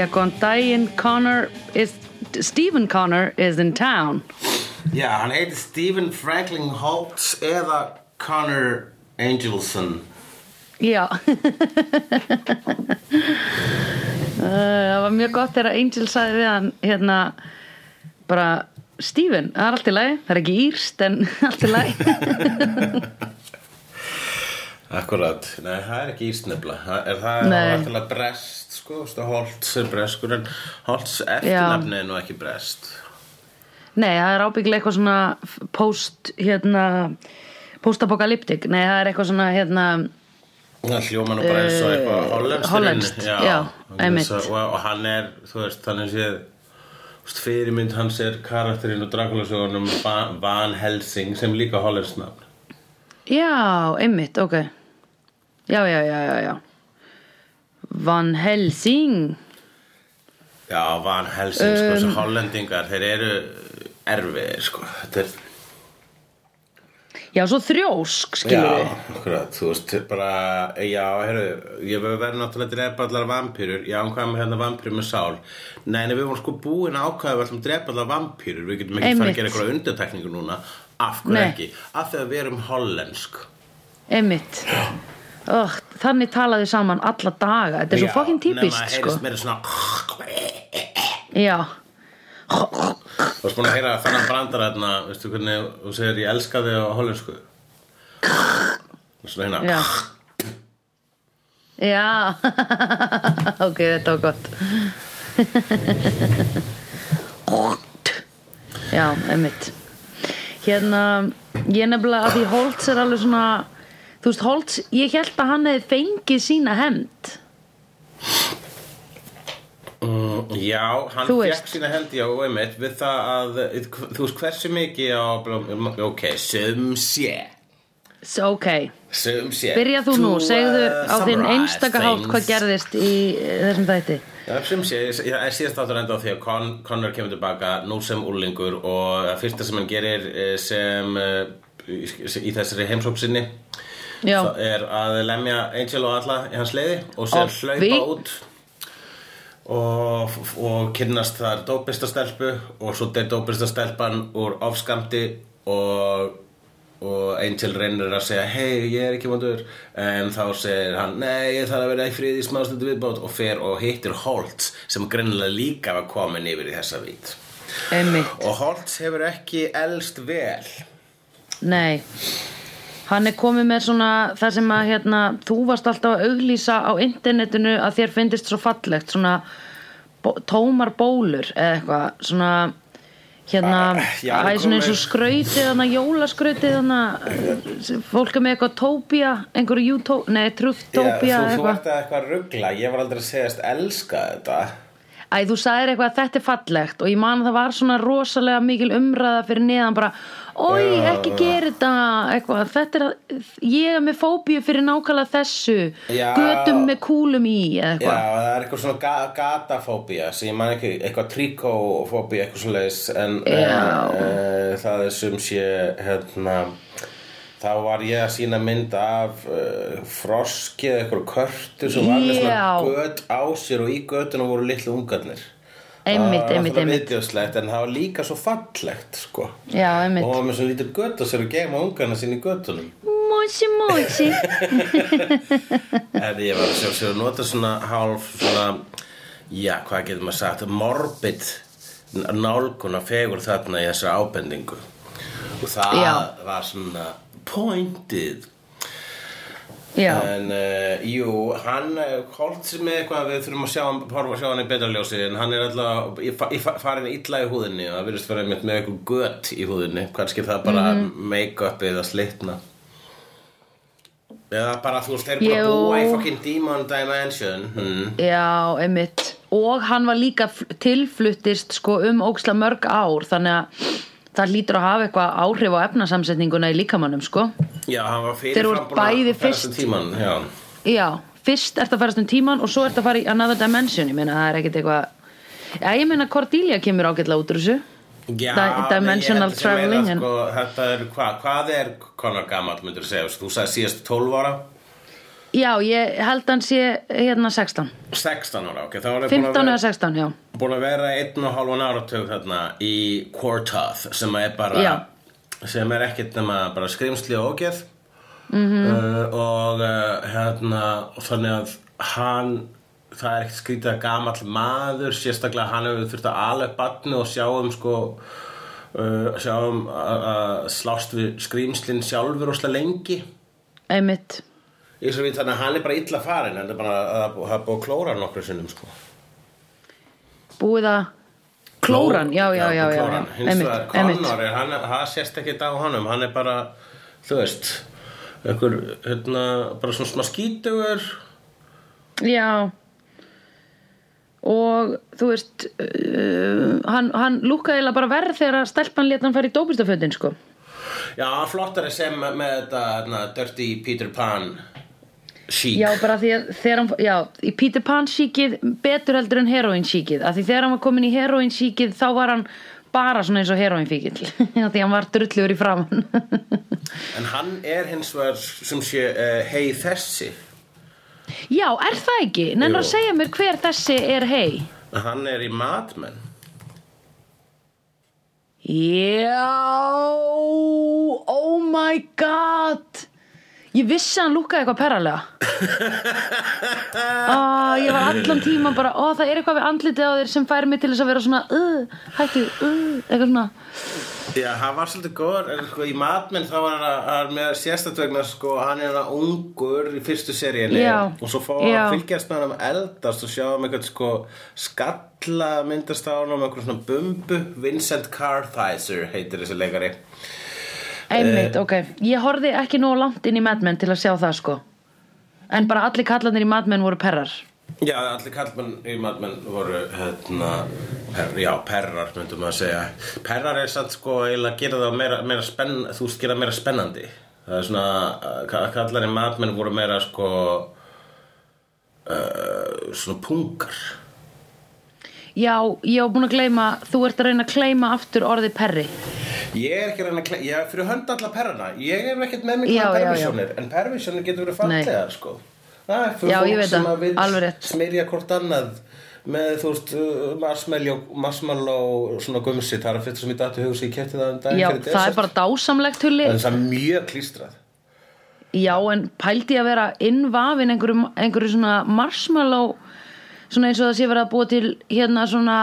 Jæja, góðan daginn, Connor is, Stephen Connor is in town. Já, hann heitir Stephen Franklin Holtz eða Connor Angelson Já. Uh, Það var mjög gott þegar Angel sagði við hann, hérna, bara, Stephen, það er allt í lagi, það er ekki írst, en allt í lagi. Akkurat, nei það er ekki ísnefla Það er það náttúrulega brest sko, Holtz er breskur en Holtz eftirnafni er nú ekki brest Nei, það er ábyggilega eitthvað svona post, hérna, post-apokalyptik, nei, það er eitthvað svona, hérna, Það hljóma nú bara eins og eitthvað Eh, hollenskt hollenskt, já, einmitt. og, og hann er, þú veist, hann er séð fyrirmynd hans er karakterinn og Dracula-sjóðunum Van Helsing sem líka hollenskt nafn já, einmitt, ok. Já, já, já, já, já. Van Helsing. Já, Van Helsing, sko, Um, þessi hollendingar þeir eru erfiðir, sko er Já, svo þrjósk, skilur Já, akkurat, þú veist, bara, já, heyrðu, ég verið náttúrulega að drepa allar vampýrur, já, hvað með hérna vampýrur með sál, nei, nei, við vorum sko búin að ákvæða við ætlum að drepa allar vampýrur, við getum ekki fara að gera eitthvað undirtekningu núna, af hverju ekki, af því að við erum hollensk. Einmitt. Oh, þannig talaðu saman alla daga. Þetta er svo fucking típist, sko. Já. þú veist búin að heyra þannig brandar hérna, veistu hvernig, þú segir ég elska þig á hollensku. Svona hérna, Já. Já. ok, þetta var gott. Já, einmitt. Hérna, ég nefnilega að því Holtz er alveg svona, þú veist, Holtz, ég held að hann hefði fengið sína hemd. Mm, já, hann fekk sína hendi á einmitt við það að, þú veist hversu mikið á, ok, sum sé. Ok, sum sé. Byrja þú nú, segðu uh, á þinn summarize einstaka hátt hvað gerðist í eh, þessum þætti. Já, sum sé, ég ég síðast áttur enda á því að Con, Connor kemur tilbaka nú sem úlingur og fyrsta sem hann gerir eh, sem eh, í þessari heimsók sinni Já, það er að lemja Angel og alla í hans leiði og sér hlaupa út og, og kynnast þar dópistastelpu og svo deyr dópistastelpan úr ofskamti og, og Angel reynir að segja hei, ég er ekki vondur. En þá segir hann, nei, ég þarf að vera í friði í smástundu viðbót. Og fer og hittir Holtz sem greinilega líka var komin yfir í þessa vít. Einmitt. og Holtz hefur ekki elst vel. Nei Hann er komið með svona það sem að hérna, þú varst alltaf að auglýsa á internetinu að þér finnist svo fallegt svona bó, tómar bólur eða eitthvað svona hérna, Ah, það er svona eins og skrautið þannig, jólaskrautið þannig fólk er með eitthvað tópía einhverju jutó, nei, trufftópía Já, þú, þú eitthvað. að ruggla ég var aldrei að segjast elska þetta. Æ, þú sagðir eitthvað að þetta er fallegt og ég man að það var svona rosalega mikil umræða fyrir neðan bara Ói, Já, ekki gera þetta eitthvað, þetta er að ég er með fóbíu fyrir nákvæmlega þessu Já. götum með kúlum í eða Já, eitthvað það er eitthvað svona ga gatafóbía sem ég man ekki, eitthvað tríkófóbía eitthvað svo leiðis en Já. uh, það er sem sé hérna þá var ég að sína mynd af uh, froski eða eitthvað körtu sem var með svona Já. göt á sér og í götuna voru litlu ungarnir Einmitt, það einmitt, einmitt. en það var líka svo fallegt sko Já, einmitt og var með svona lítur göt á sér og gema ungarna sín í götunum Mósi, mósi En ég var að sjá sér að nota svona hálf svona, já, hvað getur maður sagt, morbid nálgun að fegur þarna í þessari ábendingu. Og það Já. var svona pointið. Já, En, uh, jú, hann hólt sér með eitthvað, við þurfum að sjá, hann- horfa að sjá hann í betra ljósi, en hann er alltaf í fa- farin illa í húðinni og það virðist vera með eitthvað gött í húðinni. Kannski það bara Mhm. make-upið að slitna. Eða bara þú veist, þeir bara búa í fucking Demon Dimension hmm. já, einmitt og hann var líka fl- tilfluttist sko um óksla mörg ár þannig að það lítur að hafa eitthvað áhrif á efnasamsetninguna í líkamannum sko. Já, hann var Þeir fyrir voru bæði fyrst- tíman, já. Já, fyrst ert að farast um tíman og svo ert að fara í another dimension. Ég meina það er ekkert eitthvað Já, ég meina Cordelia kemur ágætlega út úr þessu. Já, dimensional traveling, sko, er, hvað, hvað er Conor gamall, myndur þú segja? Þú sagði síðast 12 ára Já, ég held hann sé hérna 16 16 ára, ok, þá er ég búin 15 að eða vera, 16, já búin að vera einn og hálfan áratug þarna í Quartoth sem er bara Já. sem er ekkert nema bara skrimsli og ógeð Mhm. -hmm. og uh, hérna þannig að hann það er ekkert skrítið að gamall maður sérstaklega hann hefur þurft að upp batni og sjá um sko uh, sjá um að að slást við skrýmslinn sjálfur óslega lengi Einmitt Ég svo við þannig að hann er bara illa farin hann er bara að það er búið að klóra hann nokkru sinnum sko. Búið að Klóran, já, já, já, já, já. klóran. hins vegar hann, það sést ekki á honum hann er bara, þú veist einhver, hérna, bara svona smá skítugur. Já. Og þú veist uh, hann, hann eiginlega bara verð þegar að stelpan lét hann fara í dópistafötin sko. Já, flottari sem með þetta hérna, Dirty Peter Pan chic. Já, bara því að þegar hann, já, í Peter Pan síkið betur heldur en heroin síkið af því þegar hann var komin í heroin síkið þá var hann bara svona eins og heroin fíkil því hann var drullugur í framann en hann er hins vegar sem sé uh, hei þessi. Já, er það ekki? Nennar Jú. að segja mér hver þessi er hei hann er í Mad Men. Já Oh my god Ég vissi að hann lúkkaði eitthvað perralega. Ah, Ég var allan tíma bara Ó, það er eitthvað við andlitið á þér sem fær mig til þess að vera svona uh, Hættu, uh, eitthvað svona. Já, hann var svolítið góður en sko í matmenn þá var hann að með sérstættvegna sko hann er hann ungur í fyrstu seríunni Já, og svo já. að fylgjast með hann um eldast og sjá um eitthvað sko skalla myndast á hann um eitthvað svona bumbu Vincent Kartheiser heitir þessi leikari Einmitt, ok. Ég horfði ekki nógu langt inn í Mad Men til að sjá það sko. En bara allir kallarnir í Mad Men voru perrar. Já, allir kallmenn í matmenn voru hérna, per, já, perrar myndum að segja. Perrar er samt sko að gera það meira, meira spenn, þú veist gera meira spennandi. Það er svona, uh, kallar í matmenn voru meira sko uh, svona pungar Já, ég var búin að gleyma Þú ert að reyna að gleyma aftur orðið perri. Ég er ekki að reyna að klei, ég er fyrir hönd alla perrana Ég er ekkert með mig Já, hvað já, já. pervisjónir En pervisjónir getur verið fallegar sko. Það er fyrir Já, fólk sem það, að vil smyrja hvort annað Með þú veist uh, marshmallow, marshmallow svona gumsi. Það er fyrst sem ég dættu hugsi ég kefti það um daginn Já, fyrir það er desert. bara dásamlegt hulli. En það er mjög klístrað. Já, en pældi að vera innvafin einhverju, einhverju svona marshmallow svona eins og það sé verið að búa til hérna svona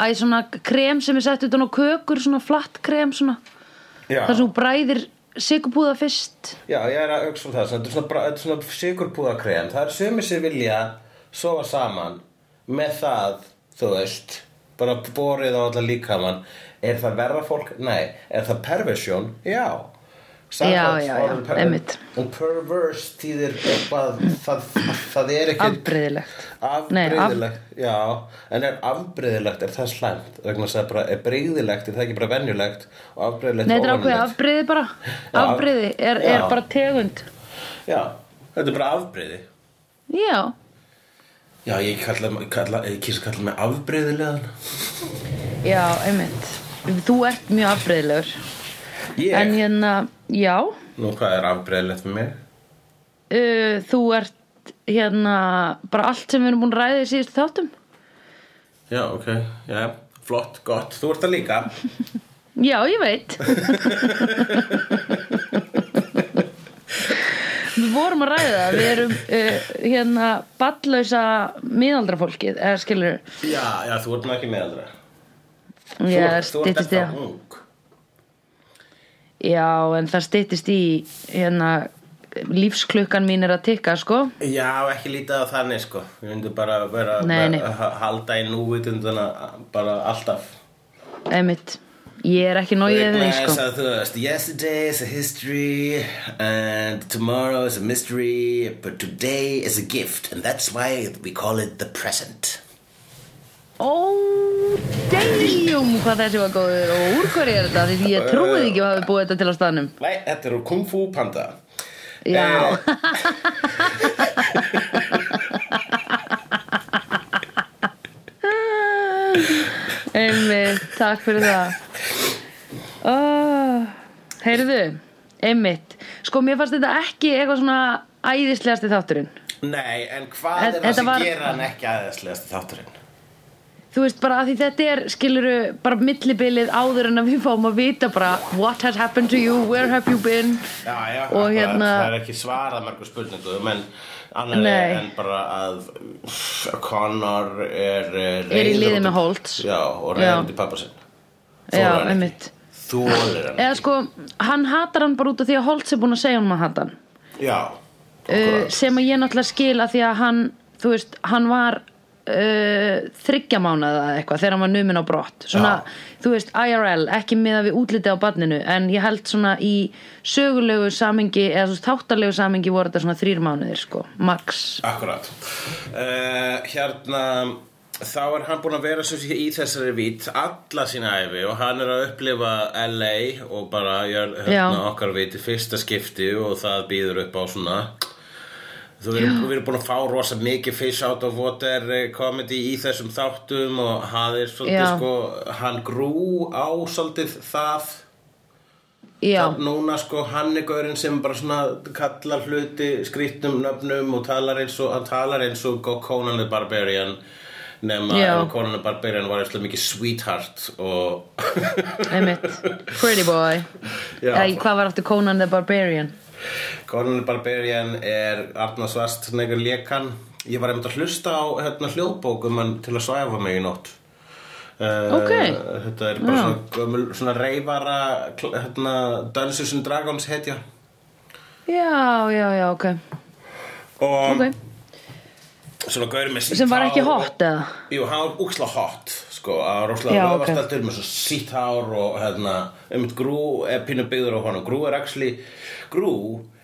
æ, svona krem sem er sett utan á kökur svona flatt krem svona. Þar sem þú bræðir sigurbúða fyrst. Já, ég er að hugsa um það. Þetta er svona, svona sigurpúðakrem Það er sömur sér vilja sofa saman með það, þú veist bara borið á alla líkamann. Er það verra fólk? Nei. Er það perversjón? Já Einmitt. En perverse þýðir eitthvað það, það er ekki afbreyðilegt Afbreyðilegt, já. En er afbreyðilegt, er það slæmt Vegna að bara er breyðilegt, er það ekki bara venjulegt Og afbreyðilegt er óvenjulegt? afbreyði bara. Já. afbreyði er, er bara tegund. Já, þetta er bara afbreyði Já, Já, ég kalla, kalla, ég kýsa að kalla mig afbreyðilegan já, einmitt. Þú ert mjög afbreyðilegur Ég? En hérna, já. Nú, hvað er afbreyðilegt með mig? uh, Þú ert hérna bara allt sem við erum búin að ræða í síðustu þáttum. Já, ok, já, flott, gott. Þú ert það líka. Já, ég veit. Við vorum að ræða það Við erum uh, hérna ballausa miðaldrafólkið eða skilur Já, já, þú ert nú ekki meðaldra Já, ert- þú ert styttist í ennþá það. ung Já, en það styttist í hérna lífsklukkan mín er að tikka sko. Já, ekki lítið á þannig, sko. Við myndum bara að ha- halda í núvitunduna bara alltaf. Einmitt, ég er ekki nógið því Vegna sko. þess að þú veist Yesterday is a history And tomorrow is a mystery But today is a gift And that's why we call it the present Ó, damn, hvað þessi var góður. Og úr hverju er þetta, því ég trúið ekki að hafa búið þetta til á staðnum. Nei, þetta er úr Kung Fu Panda. Já, einmitt, takk fyrir það. Oh, Heyrðu, einmitt. Sko, mér fannst þetta ekki eitthvað svona æðislegasti þátturinn. Nei, en hvað er það sem var- gera hann ekki aðeinslegast þátturinn? Þú veist bara að því þetta er, skiluru, bara millibilið áður en að við fáum að vita bara What has happened to you, where have you been? Já, já, Og hérna- það er ekki svarað mörgur spurningum en annar er en bara að Connor er Er í liði með Holtz. Já, og reyndi pappa sinn. Já, hann Eða sko, hann hatar hann bara út af því að Holtz er búin að segja hann að hata hann. Já, uh, sem að ég náttúrulega skil að því að hann þú veist, hann var uh, þryggja mánaða eða eitthvað þegar hann var numin á brott. Svona, Já. þú veist, IRL, ekki miða við útliti á barninu, en ég held svona í sögulegu samingi eða veist, þáttarlegu samingi voru þetta svona þrýr mánuðir sko, max. Akkurat. Uh, Hérna þá er hann búinn að vera í þessari vít alla sína æfi og hann er að upplifa LA og bara hérna, okkar vít í fyrsta skipti og það býður upp á svona Þú erum, við erum búin að fá rosa mikið fish out of water eh, comedy í þessum þáttum og hann er svolítið sko, hann grú á svolítið það. Það, núna sko hann er gaurinn sem bara svona kallar hluti skrýtnum nöfnum og talar eins og hann talar eins og Conan the Barbarian nema ef Conan the Barbarian var eitthvað mikið sweetheart og pretty boy. Eða hvað var aftur Conan the Barbarian Conan the Barbarian er Arna Svast negur lekan ég var einmitt að hlusta á hérna, hljóðbókum til að svæfa mig í nótt. Uh, Ok. þetta er bara Já. svona, gömul, svona reyfara hérna, Dungeons and Dragons hetja. Já, já, já, ok, og ok. svona gaur með sítt sem var ekki hot eða? Jú, hann var úksla hot sko, hann var úksla Já, ok. vöfasteltur með svo sítt hár og hérna, um grú er pínu byggður á honum. Grú er actually, grú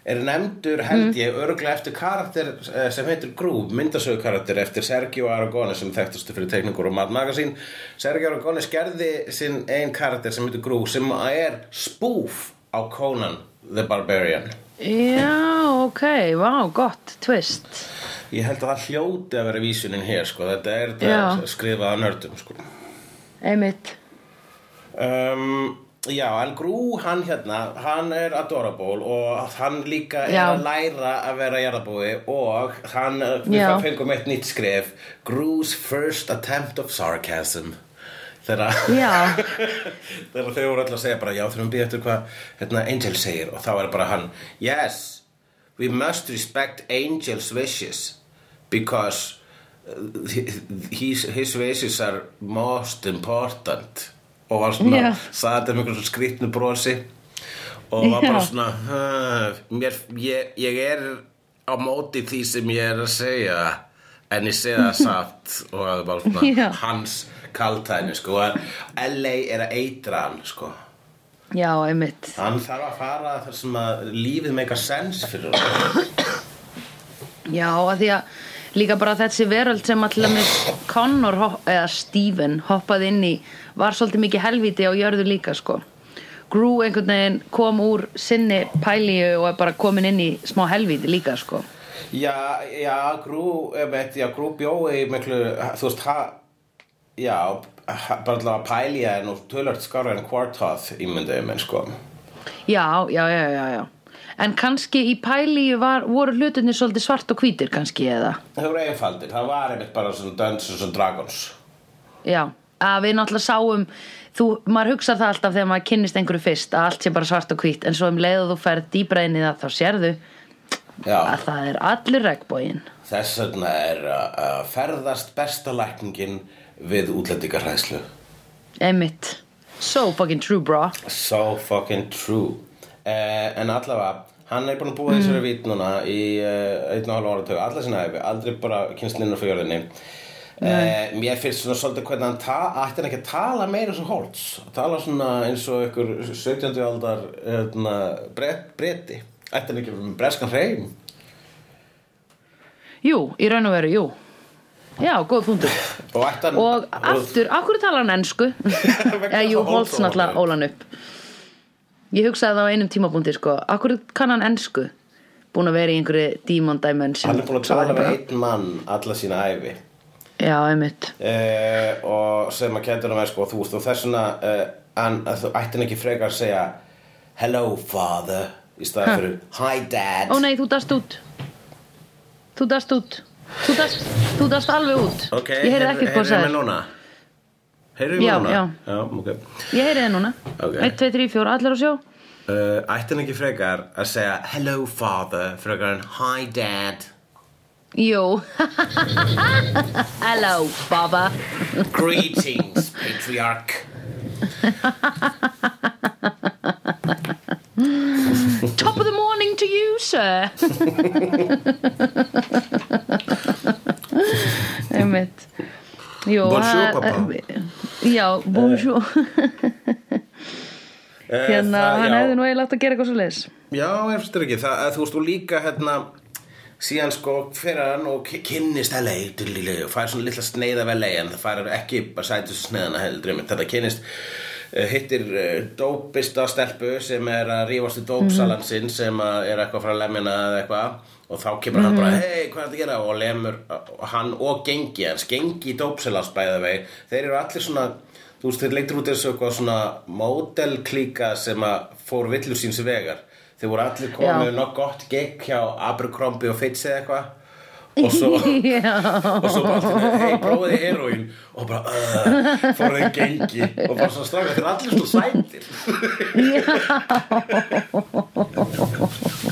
er nefndur Mm. held ég örglega eftir karakter eh, sem heitir grú myndasögu karakter eftir Sergio Aragones sem þekktustu fyrir teikningur og Mad Magazine. Sergio Aragones gerði sinn ein karakter sem heitir grú sem er spoof á Conan the Barbarian. Já, ok, vá, gott. Twist ég held að það hljóti að vera vísunin hér sko, þetta er þetta skrifað að nördum sko. Einmitt. Um, já, en Grú, hann hérna, hann er adorable og hann líka er Já. að læra að vera jarðabúi og hann, uh, við fengum eitt nýtt skref, Grú's first attempt of sarcasm. Þegar þau voru alltaf að segja bara, já, þurfum býða eftir hvað hérna, Angel segir. Og þá er bara hann, yes, we must respect Angel's wishes because uh, his, his wishes are most important. Og var svona, sagði þetta með einhverjum svona skrýtnu brosi. Og var bara svona "Uh, mér, ég, ég er á móti því sem ég er að segja. En ég segi það satt. Og það er bara svona Já. hans kaltæni sko. LA er að eitra hann sko. Já, einmitt. Hann þarf að fara þar sem að lífið meika sens fyrir hann Já, að því að líka bara þessi veröld sem Connor hop- eða Steven hoppaði inn í var svolítið mikið helviti á jörðu líka sko. Gru einhvern veginn kom úr sinni pælíu og er bara komin inn í smá helviti líka sko. Já, já, ég veit, já, grú bjói miklu, þú veist, ha, já, bara allavega pælja er nú tölvöld skára en kvartáð ímyndaði menn, sko. Já, já, já, já, já En kannski í pælíu var, voru hlutinni svolítið svart og hvítir kannski eða? Það voru einfaldir, það var einmitt bara svona Dungeons and Dragons. Já, að við náttúrulega sáum þú, maður hugsa það alltaf þegar maður kynnist einhverju fyrst að allt sé bara svart og hvít en svo um leið og þú ferð dýbra inn í það þá sérðu Já, að það er allir regnbógin þess vegna er að að ferðast besta lækningin við útlendingarhæslu. einmitt. So fucking true bro. So fucking true. Uh, En allavega Hann er búin að búa þessari vít núna í uh, einn og halva áratug, alla sinna æfi aldrei bara kynst inn á fjörðinni uh, Mér finnst svona svolítið hvernig hann ta ætti hann ekki að tala meira eins og Holtz? Tala svona eins og ykkur 17. aldar hérna, bret, breti. Ætti hann ekki með breskan hreim? Jú, í raun og veru, jú. Já, góð punktur. Og og aftur, af hverju talar hann ensku? Eða jú, Holtz náttúrulega ólan upp ég hugsaði það á einum tímapunkti sko, hverju kann hann ensku? Búin að vera í einhverju demon dimension Hann er búin að tala bara- einn mann alla sína æfi já, einmitt. Uh, og sem að kendur hann sko, þú veist og þess vegna uh, hann, að þú ætti hann ekki frekar að segja hello father í staði fyrir hi dad. Ó nei, þú dast út. Þú dast út. Þú dast, þú dast alveg út. Ok, Ég heyrði ekkert hvað heyrðu mig sagði núna? Heyrðu Já, núna? já. Já, ok. Ég heyrði þið núna. Ok. 1, 2, 3, 4, allir á sjó uh, Ætti hann ekki frekar að segja Hello father Frekar en Hi dad. Jú. Hello, baba Greetings, patriarch. Top of the morning to you, sir. Einmitt Jú, Bonjour, að- papa. Já, bonjour. Eh, Hérna, það- hann já. hefði nú eiginlega átt að gera eitthvað svo leis Já, þér ekki. Það, að þú veist, og líka hérna síðan sko fyrir hann og kynnist LA dullilega, og fær svona litla sneið af LA en það fær ekki bara sætus sneiðana heldur þetta kynnist hittir uh, dópista stelpu sem er að rífast í dópsalan sinn sem að er eitthvað frá lemjana eða eitthvað og þá kemur hann bara, hei, hvað er þetta að gera? Og lemur, hann og gengi hans gengi dópsalans bæða vei þeir eru allir svona þú veist, þeir leiktur út þessu eitthvað svona módelklíka sem að fór villur síns vegar. Þeir voru allir komið nokk gott gegn hjá Abercrombie og Fitch eða eitthvað. Og svo og svo bara allir, hei, prófiði heroín. Og bara, uh, fór þeir gengi og bara svona stráka, þeir allir svona sætir. Já,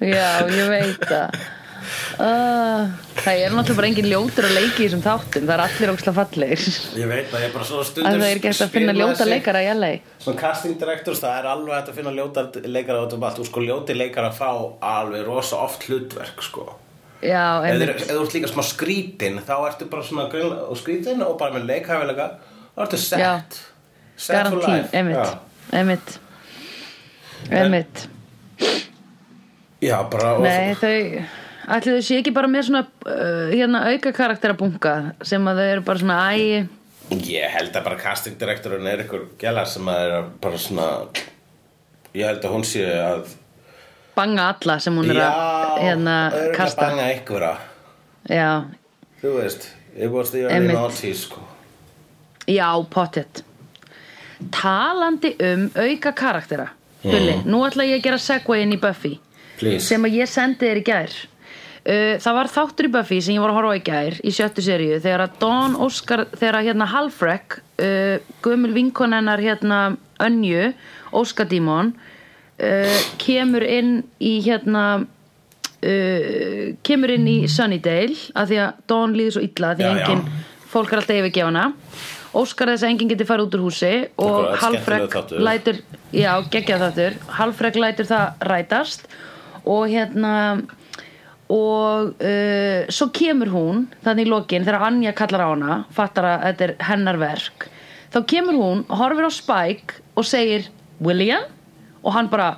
ég veit það. Uh, Það er náttúrulega bara engin ljótur að leiki í þessum þáttum. Það er allir óksla fallegir. Ég veit að ég bara svona að stundum það er hægt að finna ljóta leikara í LA Svona casting directors, það er alveg hægt að finna ljóta leikara út um allt, og sko ljóti leikara fá alveg rosa oft hlutverk sko. Já, Ef þú ert líka smá skrítin þá ertu bara svona grunn, og skrítin og bara með leikhæfilega þá ertu set Já. set. For life. einmitt. Já. Já, bara og, Nei, þau Ætli þau sé ekki bara með svona uh, hérna auka karakterabunga sem að þau eru bara svona æ. Ég held að bara casting directorinn er ykkur gæla sem að er bara svona ég held að hún sé að banga alla sem hún er að hérna kasta. banga ykkur Já, þú veist, it was the early Einmitt. noughties sko. já, pottet. Talandi um auka karaktera Bulli, nú ætla ég að gera segway inn í Buffy please. sem að ég sendi þér í gær. Uh, það var þáttur í Buffy sem ég var að horfa á í gær í sjöttu seríu þegar að Dawn Óskar þegar að hérna Halfrek uh, gömul vinkon hennar hérna Önju, Óskadímon uh, kemur inn í hérna uh, kemur inn í Sunnydale af því að Dawn líður svo illa því Já, að já. enginn, fólk er alltaf yfirgefana Óskar þess að enginn geti farið út úr húsi og Halfrek lætur já, geggjað þáttur. Halfrek lætur það rætast og hérna og uh, svo kemur hún þannig í lokin þegar Anja kallar á hana fattar að þetta er hennar verk. Þá kemur hún, horfir á Spike og segir William? Og hann bara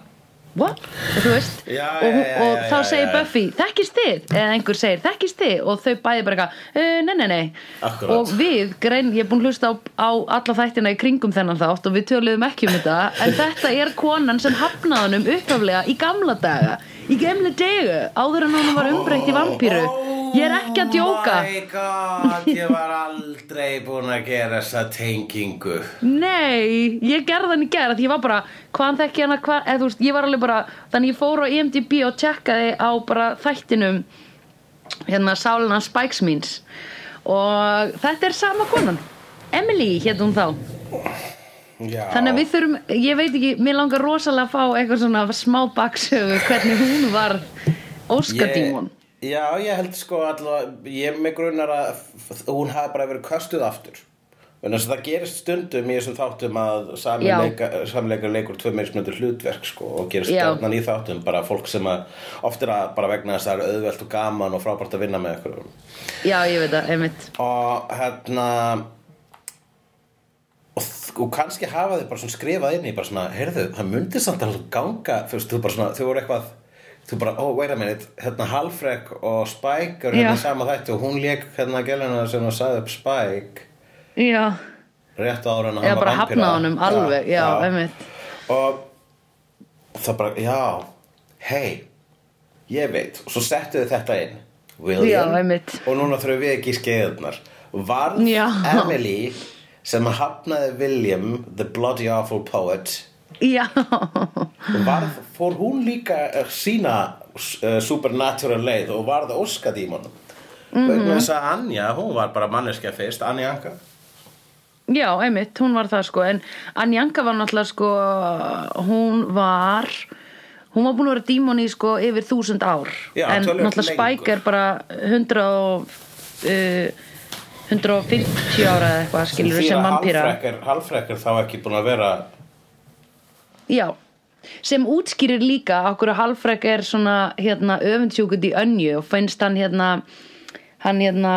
what? og þú veist Já, og, hún- já, já, og þá segir. Buffy þekkist þið eða einhver segir þekkist þið og þau bæði bara eitthvað uh, nei nei nei Akkurat. og við, grein, ég er búin að hlusta á, á alla þættina í kringum þennan þátt og við töluðum ekki um þetta en þetta er konan sem hafnaði honum upphaflega í gamla daga í gamla degu, áður en hann var umbreytt í vampíru ég er ekki að djóka. Oh my god, ég var aldrei búin að gera þessa tengingu. Nei, ég gerði hann í gerð ég var bara, hvaðan þekki hann að hvað eða veist, ég var alveg bara, þannig ég fór á IMDb og tjekkaði á bara þættinum hérna sálina Spikes Means. Og þetta er sama konan Emily hétt hún þá. Já. þannig að við þurfum, ég veit ekki mér langar rosalega að fá eitthvað svona smá baksögu hvernig hún var Óskadímon Ég- Já, ég held sko allavega, ég með grunar að hún hafi bara verið köstuð aftur. Þannig að það gerist stundum í þessum þáttum að sami Já. leika, sami leikar leikur tvö meðismöndur hlutverk sko og gerist stjarnan í þáttum bara fólk sem að oft er að bara vegna þess að það er auðvelt og gaman og frábært að vinna með ykkur. Já, ég veit það, einmitt Og hérna og, og kannski hafa þau bara svona skrifað inn í bara svona, heyrðu, það myndi samt alveg ganga, þú veist, þú bara svona, þau voru eitthvað þú bara, oh, wait a minute, hérna Halfrek og Spike eru hérna Já. sama þætti og hún lék hérna gæluna sem að sagði upp Spike Já, rétt ára en bara hafnaði honum alveg, já, einmitt. Og það bara, já. Hei, ég veit. Og svo settu þið þetta inn. William, Já, og núna þurfum við ekki skeiðunar varð Já. Emily sem hafnaði William the bloody awful poet Já, varð, fór hún líka að sína uh, supernatural leið og varð óskadímon Mhm. vegna þess að Anja, hún var bara manneskja fyrst Anja Anka. Já, einmitt, hún var það sko. En Anjanka var náttúrulega sko hún var hún var búin að vera dímon í sko yfir þúsund ár. Já, en náttúrulega. Spike er bara 100 og uh, 150 ára eða eitthvað skilur sem Halfrek er þá ekki búin að vera Já, sem útskýrir líka okkur að Halfrek er svona hérna öfundsjúkut í önju og finnst hann hérna hann hérna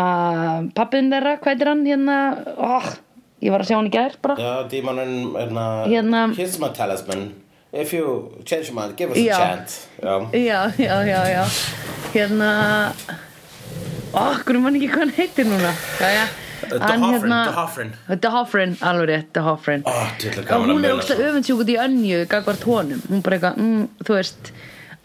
pappin þeirra, hvað heitir hann hérna, oh, ég var að sjá hann í gær bara. Já, dímonin hérna, Hérna- Here's my talisman. If you change your mind, give us Já. a chant Já, Já, já, já, já. Hérna Ó, hvernig mann ekki hvað hann heitir núna? Jæja Uh, D'Hoffrin, D'Hoffrin. D'Hoffrin, alveg rétt, Ó, djöfull er Og hún er ógst að öfundsjúkut í önju Gagvart honum, hún bara eitthvað mm, Þú veist,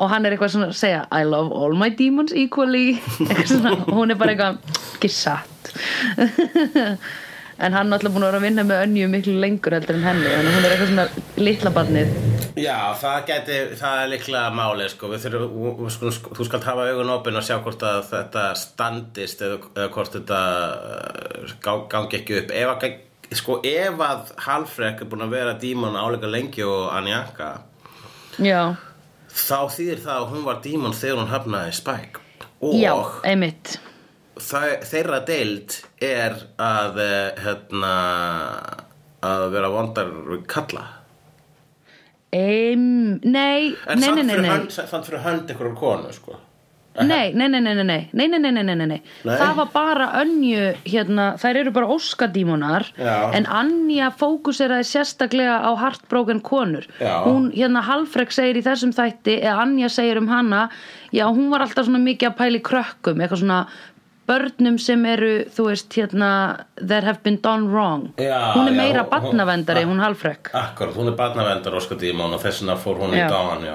og hann er eitthvað svona að segja I love all my demons equally. Eitthvað svona, hún er bara eitthvað Ekki satt En hann er alltaf búin að vera að vinna með önju miklu lengur heldur en henni Þannig að hún er eitthvað svona litla barnið. Já, það gæti, það er líklega máli sko. Við þurfum, skulum, sko, þú skalt hafa augun opinn og sjá hvort að þetta standist eða, eða hvort þetta uh, gangi ekki upp. Ef að, sko, ef að Halfrek er búin að vera dímon áleika lengi og Anjanka Já, þá þýðir það að hún var dímon þegar hún hafnaði Spike. Og já, einmitt það, þeirra deild er að eh, hérna að vera vondar við kalla Eim, nei, en nei, nei, nei, samt fyrir hönd einhverjum konu sko Nei, nei, nei, nei, nei, nei, nei, nei, nei, nei. Það var bara önju, hérna, þær eru bara óskadímonar Já. En Anja fókuseraði sérstaklega á heartbroken konur Já. Hún, hérna, Halfrek segir í þessum þætti Eða Anja segir um hana Já, hún var alltaf svona mikið að pæli krökkum Eitthvað svona börnum sem eru, þú veist, hérna That have been done wrong. Já, Hún er já, meira barnavendari, hún- hún Halfrek. Akkurat, hún er barnavendar Óskar Dímon og þess vegna fór hún í Já. dagan já,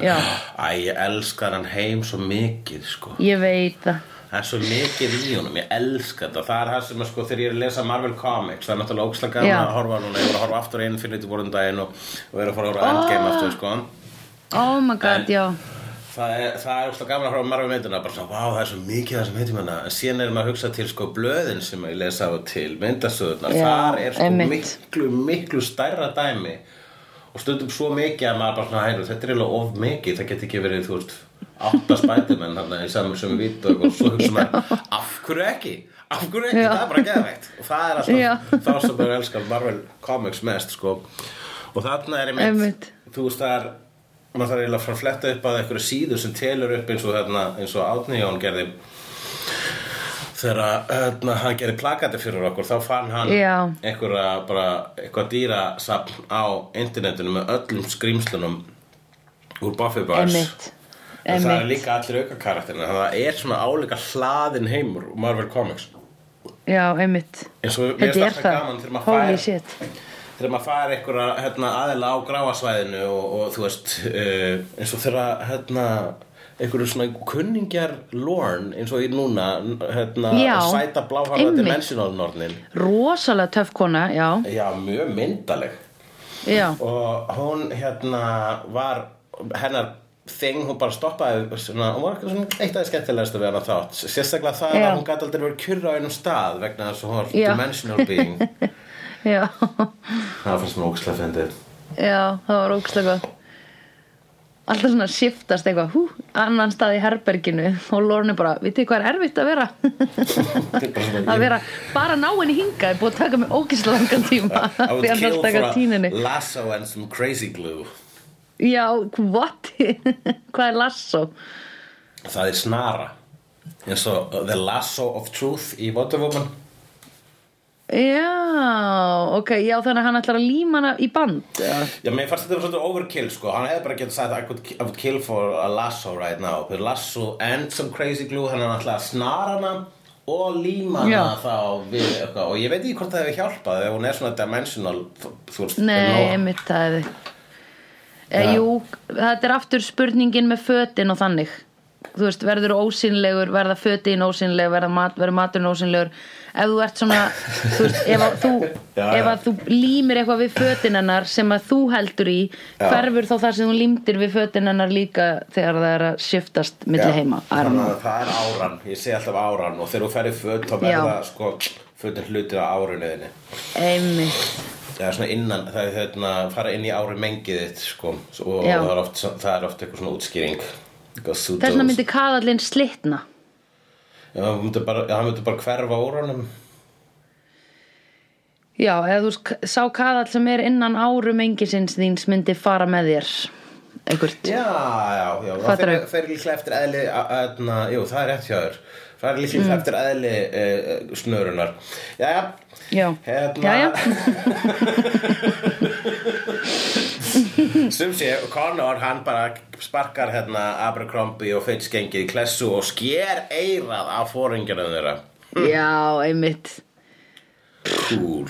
Já. Æ, ég elskar hann heim svo mikið sko. Ég veit það. Það er svo mikið í honum, ég elska þetta. Það er það sem sko þegar ég er að lesa Marvel Comics Það er náttúrulega Já. að horfa núna. Ég var að horfa aftur Infinity War um daginn og, og vera að fara að horfa á Endgame Ah. aftur sko. Oh my god, En- já Það er, það er óslega gaman að horfa á Marvel myndina bara svona, vá, það er svo mikið það sem heitum hana en síðan er maður að hugsa til sko blöðin sem ég lesa á til myndastöðunar Já, þar er sko einmitt. miklu, miklu stærra dæmi. Og stundum svo mikið að maður bara svona, hæru, þetta er eiginlega of mikið. Það geti ekki verið, þú veist, átta spætumenn þarna í saman sem við vítum og svo hugsa maður, af hverju ekki? Af hverju ekki, Já. það er bara geðveikt. Og það er alltaf þá sem maður elskar Marvel Comics mest sko. og þarna er Einmitt. þú veist það er maður þarf eiginlega að fara að fletta upp að einhverju síðu sem telur upp eins og hérna eins og Átni Jón gerði. Þegar hérna, hann gerði plakati fyrir okkur þá fann hann eitthvað dýrasafn á internetinu með öllum skrýmslunum úr Buffyverse Einmitt. En það er líka allir auka karakterina það er svona áleika hlaðin heimur Marvel Comics. Já, einmitt. Þetta er það, holy shit þegar maður fær einhverja hérna, aðila á gráasvæðinu og, og þú veist uh, eins og þegar hérna, einhverju svona kunningjar Lorne eins og í núna hérna, Já, sæta bláharða einmitt. dimensional nornin Rosalega töff kona, já, já, mjög myndaleg já, og hún hérna var hennar þing, hún bara stoppaði svona, hún var eitt af því skemmtilegast að vera þátt. Sérstaklega það að hún gæti aldrei verið kjurra á einum stað vegna þess að hún var dimensional being já. Það fannst mér ókslega fyndið. Já, það var ógstlega gott. Alltaf svona shiftast eitthvað hú, annan stað í herberginu og Lorne bara, vitið hvað er erfitt að vera? Er að vera, bara ná henni hinga er búið að taka mig ógislega langan tíma því kill alltaf taka a lasso and some crazy glue. Já, what? hvað er lasso? Það er snara. Eins og uh, The Lasso of Truth í Wonder Woman Já, ok, já þannig að hann ætlar að líma hana í band Já, Já, mér fannst þetta var svolítið overkill sko. Hann hefði bara getað sagt I would, I would kill for a lasso right now. The lasso and some crazy glue Hann náttúrulega að snara hana og líma hana Já. þá við eitthvað. Og ég veit ekki hvort það hefur hjálpað ef hún er svona dimensional þú veist, Nei, einmitt það Já. e, Jú, þetta er aftur spurningin með fötin og þannig. Þú veist, verður ósýnlegur verða fötin ósýnleg, verða mat, verður maturinn ósýnlegur ef þú ert svona þú veist, ef að þú, Já, ef já. að þú límir eitthvað við fötin hennar sem að þú heldur í Já. hverfur þá það sem þú límdir við fötin hennar líka þegar það er að shiftast milli heima, að það er áran, ég sé alltaf áran og þegar þú ferði föt þá Já. verða sko fötin hlutir á árunniðinni einmitt, Það er svona innan, það er hérna fara inn í ári mengið þitt sko og Já. það er, oft, það er oft eitthvað svona útskýring. Þess vegna myndi kaðallinn slitna Já, hann myndi bara, bara hverfa úr honum. Já, eða þú sá kaðall sem er innan árum engisins þíns myndi fara með þér. Einhvert Já, já, já. Það fer, fer líklega eftir eðli aðna, Jú, það er rétt hjá þér. Það er líklega eftir eðli uh, snörunar. Jæja. Já, Hérna Jæja. Sum sé, Connor hann bara sparkar hérna Abercrombie og Fitch gengið í klessu og sker eirað af fóringjarnum þeirra. Já, einmitt. Cool.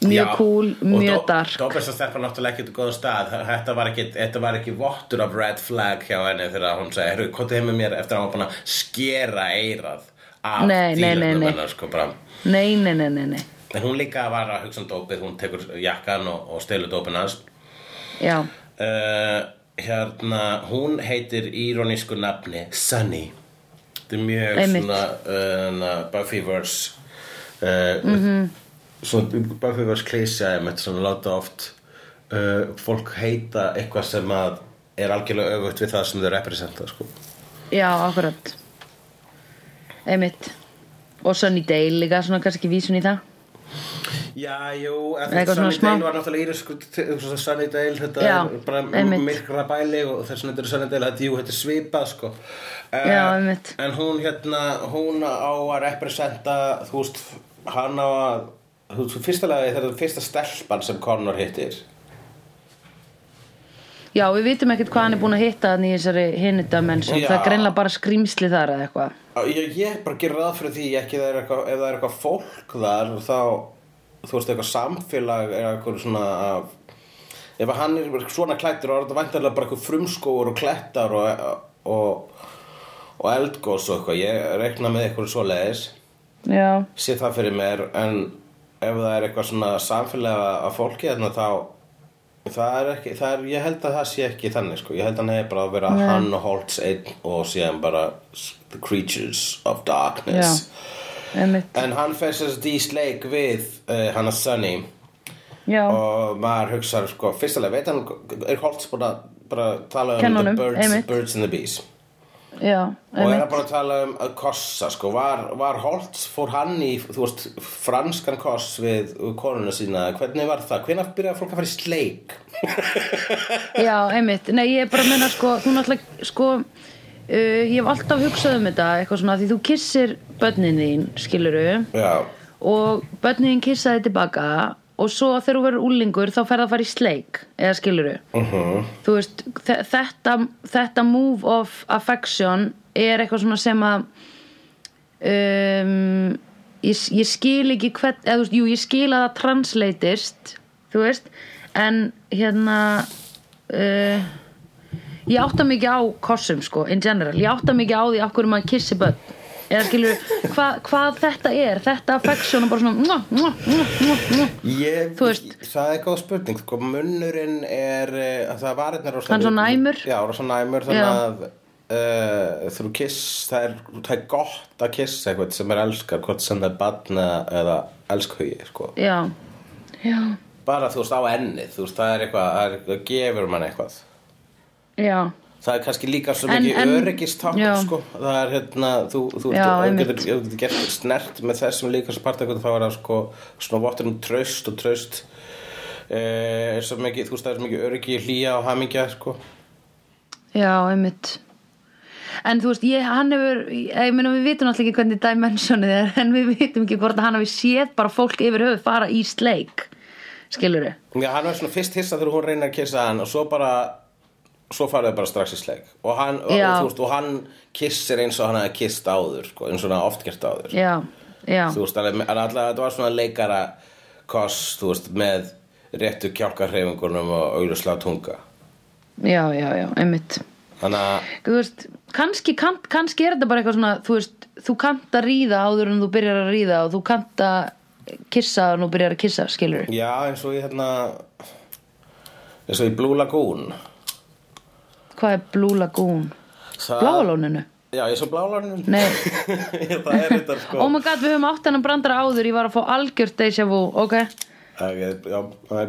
Mjög cool, mjög dark. Dópist að stelpa náttúrulega ekki til góðum stað. Þetta var ekki, þetta var ekki vottur af red flag hjá henni þegar hún segi Herru, hvað heim með mér eftir að hann var búin að skera eirað af nei. hennar sko bara. Nei, nei, nei, nei, nei. En hún líka var að hugsa um dópið, hún tekur jakkan og, og stelur dópin hans Já, uh, Hérna, hún heitir írónísku nafni Sunny Þetta er mjög Einmitt. svona uh, Buffyverse uh, mm Mhm. -hmm. Svona Buffyverse klísja svona láta oft fólk heita eitthvað sem að er algjörlega öfugt við það sem þau representa sko. já, akkurat Einmitt Og Sunnydale líka, svona kannski vísun í það Já, jú, Sunnydale var náttúrulega írisku Sunnydale, þetta Já, er bara einmitt. myrkra bæli og þess vegna þetta er Sunnydale, þetta, jú, þetta er svipað sko. uh, Já, einmitt. En hún hérna, hún á að representa, þú veist, hann á að þú veist, fyrsta lagi þetta er fyrsta stelpan sem Connor hittir Já, við vitum ekkert hvað hann er búin að hitta hann í þessari hinnudamennsum Já. Það er greinlega bara skrýmsli þar eða eitthvað Ég, ég bara gerir ráð fyrir því ekki það er eitthvað, ef það er eitthvað fólk þar þá, þú veist, eitthvað samfélag er eitthvað svona ef hann er svona klættur og er þetta væntanlega bara eitthvað frumskóur og klettar og, og, og eldgós og eitthvað, ég rekna með eitthvað svoleiðis, Já, sé það fyrir mér en ef það er eitthvað svona samfélag af fólki þarna þá það er ekki, það er, ég held að það sé ekki þannig sko, ég held að hann hefur bara að vera hann og Holtz einn og síðan bara the creatures of darkness. Einmitt En hann fer sérst í sleik við uh, hana Sunny. Já, og maður hugsa sko, fyrstulega, veit hann, er Holtz búin að bara tala um Kenna the birds, einmitt. birds and the bees? Já, og er hann einmitt. bara að tala um að kossa sko, var, var Holtz, fór hann í þú veist, franskan koss við konuna sína, hvernig var það? Hvenær byrjaði fólk að fara í sleik? Já, einmitt, nei ég er bara að menna sko, þú náttúrulega sko uh, ég hef alltaf hugsað um þetta eitthvað svona því þú kissir börnin þín skiluru Já, og börnin þín kissaði tilbaka og svo þegar þú verður úlingur þá ferð að fara í sleik eða skiluru uh þú veist, þe- þetta, þetta move of affection er eitthvað svona sem að um, ég, ég skil ekki hvern, eða þú veist, jú, ég skil að það translatist, þú veist en hérna uh, ég átta mikið á kossum, sko, in general, ég átta mikið á því af hverju maður kissi börn. Eða skilur, hva, hvað þetta er? Þetta affection og bara svona mua, mua, mua. Ég, það er góð spurning sko, munnurinn er eh, að það var hérna Hann svo næmur. já, svo næmur þannig að uh, þú kiss það er, það er gott að kissa eitthvað sem er elskar hvort sem það er barn eða, elskugi sko. já, já, bara þú veist á ennið þú veist það er eitthvað, það gefur mann eitthvað já það er kannski líka svo mikið já. sko. það er hérna þú, þú, Já, einmitt. getur, gert snert með þessum líka svo part eitthvað þá er það sko svona vottur um traust og traust eh, er svo mikið, þú veist það er svo mikið öryggi hlýja og hamingja sko Já, einmitt En þú veist, ég, hann hefur ég meina við vitum alltaf ekki hvernig dimensionið er en við vitum ekki hvort að hann hafi séð bara fólk yfir höfuð fara í sleik skilur Já, hann var svona fyrst hissa þegar hún reynir að kissa hann og svo bara svo farið bara strax í sleik og hann, og, þú og hann kissir eins og hann hefði kist áður sko, eins og hann oft gert áður. Já, já, þú veist, en alltaf þetta var svona leikara koss, þú veist, með réttu kjálkarhreifingunum og auðvitað tunga. Já, já, já, einmitt. Þannig að þú veist, kannski, kann, kannski er þetta bara eitthvað svona, þú veist, þú kannt að ríða áður en þú byrjar að ríða og þú kannt að kissa og nú byrjar að kissa, skilur Já, eins og í hérna eins og í Blue Lagoon Hvað er Blue Lagoon? Það- Bláalóninu? Já, eins og Blálarnum Nei. Það er þetta sko Oh my god, við höfum átt hennan brandara áður, ég var að fá algjört deja vu, ok? Ok, Já,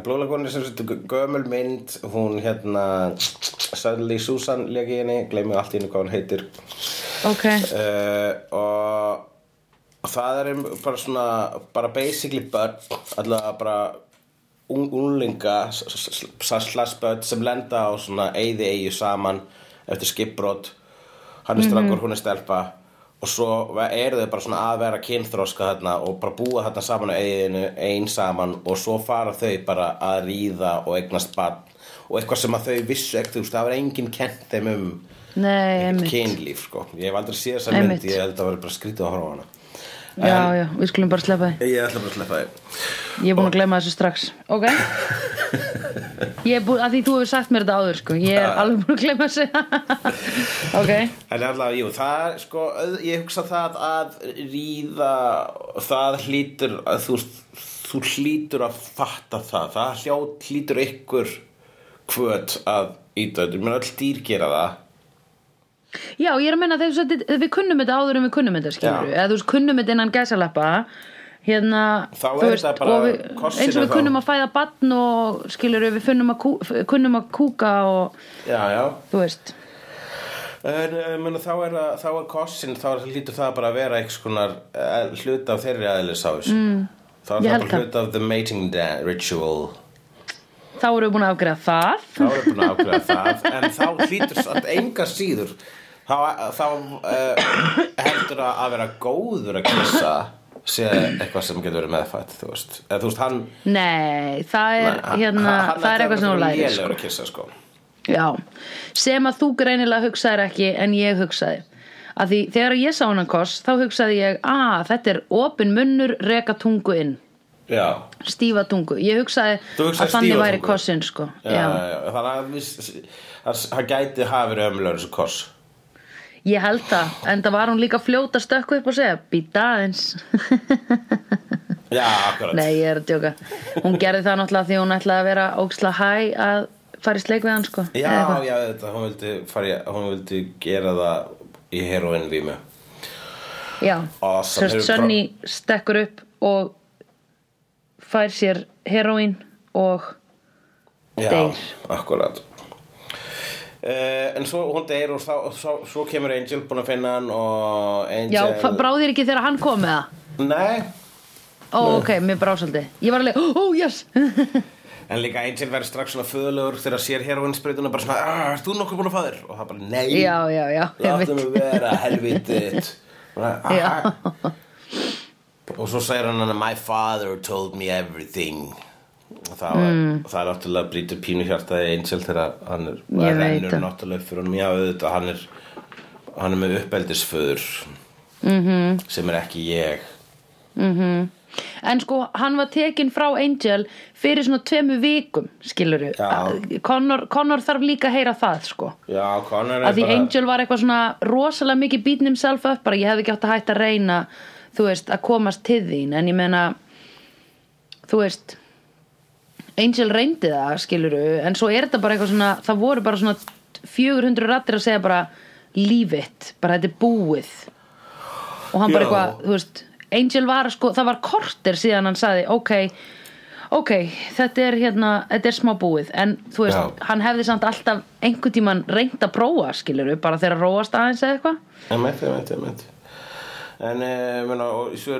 Blue Lagoon er sem sagt gömul mynd hún hérna Suddenly Susan legi henni, gleymi allt í henni hvað hún heitir Ok, uh, og það er um bara svona bara basically börn allavega bara un unlinga slash börn sem lenda á svona eyði eyju saman eftir skipbrot. Hann er strákur, hún er stelpa. Og svo eru þau bara svona að vera kynþroska þarna og bara búa þarna saman á eyðinu ein saman. Og svo fara þau bara að ríða og eignast barn. Og eitthvað sem að þau vissu ekkert, það var enginn kent þeim um kynlíf sko. Ég hef aldrei séð þessa mynd ég held að það var bara skrítið á hana Já, já, við skulum bara sleppa því. Ég ætla bara að sleppa þig Ég er búin að gleyma þessu strax. Ok? Ég er búin, að því þú hefur sagt mér þetta áður sko. Ég er alveg búin að gleyma þessu. Ok. En allavega, jú, það er sko ég hugsa það að ríða það hlýtur að þú, þú hlýtur að fatta það. Það hljótt hlýtur ykkur hvöt að íta þetta menn öll dýr gera það Já, ég er að menna þú sagði, við kunnum þetta áður en við kunnum þetta skilur Já. Eða þú veist, kunnum þetta innan gæsalappa Hérna Þá er þetta bara við, Eins og við þá- kunnum að fæða batn og skilur við kunnum að, kú, kunnum að kúka og já, já þú veist En uh, meni, þá er, þá er kossin, þá hlýtur það bara að vera einhvers konar uh, hluta af þeirri aðeinsás. Mm, þá er það bara það. hluta af the mating ritual. Þá erum við búin að afgreða það Þá er búin að ákveða það, en þá hlýtur samt enga síður. Þá, þá uh, heldur það að vera góður að kissa sé eitthvað sem getur verið meðfætt, þú veist. Eða, þú veist, hann... Nei, það er, hann- hérna, hann það er eitthvað sem lærir Lélegur sko. að kissa, sko. Já, sem að þú greinilega hugsaðir ekki en ég hugsaði að því þegar ég sá hann koss þá hugsaði ég að þetta er opin munnur reka tungu inn Já. stífa tungu, ég hugsaði að þannig væri kossin sko Já, já. Þannig að að hann gæti hafa verið ömlur þessu koss. Ég held það, en það var hún líka fljóta stökku upp og segja, býta aðeins Já, akkurat. nei, ég er að djóka hún gerði það náttúrulega því hún ætlaði að vera óksla hæ að fara í sleik við hann sko Já, já, þetta, hún vildi, fari, hún vildi gera það í heroin vímu já. Awesome. Sérst Sönni stekkur upp og fær sér heroín og Já, Deyr. akkurat uh, En svo hún deyr og þá, svo, svo kemur Angel búin að finna hann og Já, Angel fa- bráðir ekki þegar hann kom með það Nei, Ó, ok, mér brá svolítið Ég var alveg, ó, oh, yes en líka Angel verður strax svona föðulegur þegar sér heroinspreytuna bara svona, "Ah, ert þú nokkuð búin að þér? Og það bara, nei, Já, já, já, einmitt. mig vera helvitið Já. "Ah." Og svo segir hann hann My father told me everything Og það, mm. það er náttúrulega brýtur pínu hjartaði Angel þegar hann er rennur náttúrulega upp fyrir honum Já, auðvitað, hann er hann er með uppeldisföður Mhm. -hmm. sem er ekki ég En sko, hann var tekinn frá Angel fyrir svona tvemu vikum, skilur Já. Connor, Connor þarf líka að heyra það, sko Já, Connor að því Angel var eitthvað svona rosalega mikið beating himself up bara ég hefði ekki átt að hætta að reyna þú veist, að komast til þín en ég meina þú veist Angel reyndi það, skiluru en svo er þetta bara eitthvað svona það voru bara svona 400 rattir að segja bara leave it, bara þetta er búið og hann bara Já. eitthvað, þú veist Angel var sko, það var korter síðan hann sagði ok, ok þetta er hérna, þetta er smá búið en þú veist, Já. hann hefði samt alltaf einhvern tímann reynd að prófa, skilur bara þegar að róast aðeins eða eitthvað Emmett, emmett, emmett En,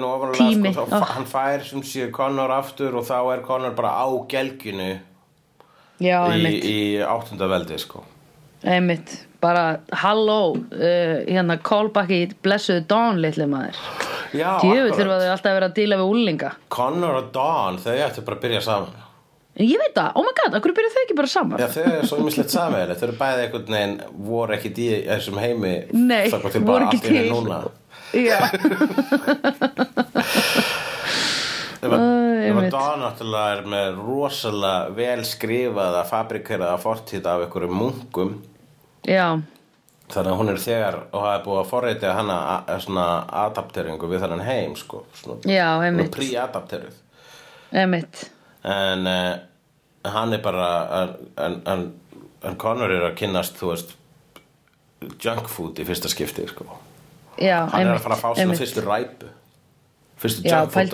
ofanlega Tími, sko, þá, ó. hann fær sem sé Connor aftur og þá er Connor bara á gelginu já, í, einmitt, í áttunda veldi sko. einmitt. Bara halló, uh, hérna callback í blessuðu Dawn litli maður. Akkurat. þurfa þau alltaf að vera að díla við úlinga Connor og Dawn, þau ættu bara að byrja saman. Ég veit það, oh my god, akkur byrja þau ekki bara saman? Já, þau eru svo mislegt samvegileg Þau eru bæði einhvern veginn voru ekki í þessum heimi Nei, voru ekki til. Já, Ef að, einmitt. Dawn náttúrulega er með rosalega vel skrifaða fabrikeraða fortíð af einhverjum munkum já, þannig að hún er þegar og hafa búið að forreita hana svona adapteringu við þannig heim sko, svona, Já, svona einmitt. pre-adapteruð Emitt en uh, hann er bara en, Connor er að kynnast þú veist junk food í fyrsta skipti sko. Já, hann er einmitt að fara að fá svona fyrstu ræpu fyrstu í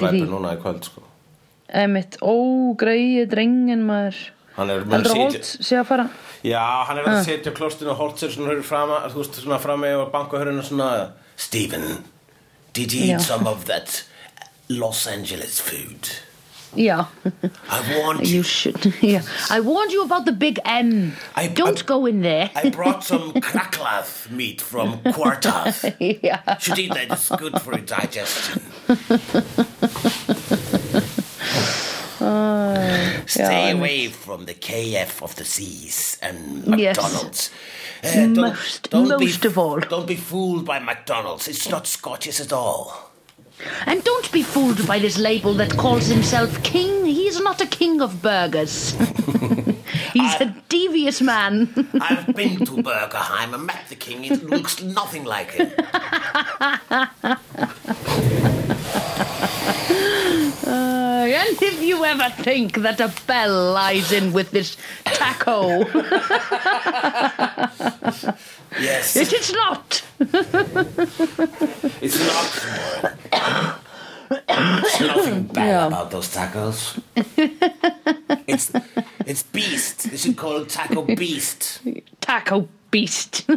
ræpu núna í kvöld sko. Emitt, ó, greið drengin maður hann er að sitja- Já, hann er að setja á klostinu og Holt sér svona fram með og bankahörinu svona Stephen, did you eat Já. some of that Los Angeles food? Já, I warned you you should yeah. I warned you about the big M I- Don't I- go in there I brought some cracklath meat from Quartath yeah. Should eat that, it's good for your digestion Stay away from the KF of the seas and Yes. McDonald's. Uh, Most- most be, of all. Don't be fooled by McDonald's. It's not Scottish at all. And don't be fooled by this label that calls himself king. He's not a king of burgers. He's a devious man. I've been to Burgerheim and met the king. It looks nothing like him. Uh, and if you ever think that a bell lies in with this taco, Yes, it is not. it's not. There's nothing bad Yeah. about those tacos. It's it's beast. They should call it taco beast. Taco beast.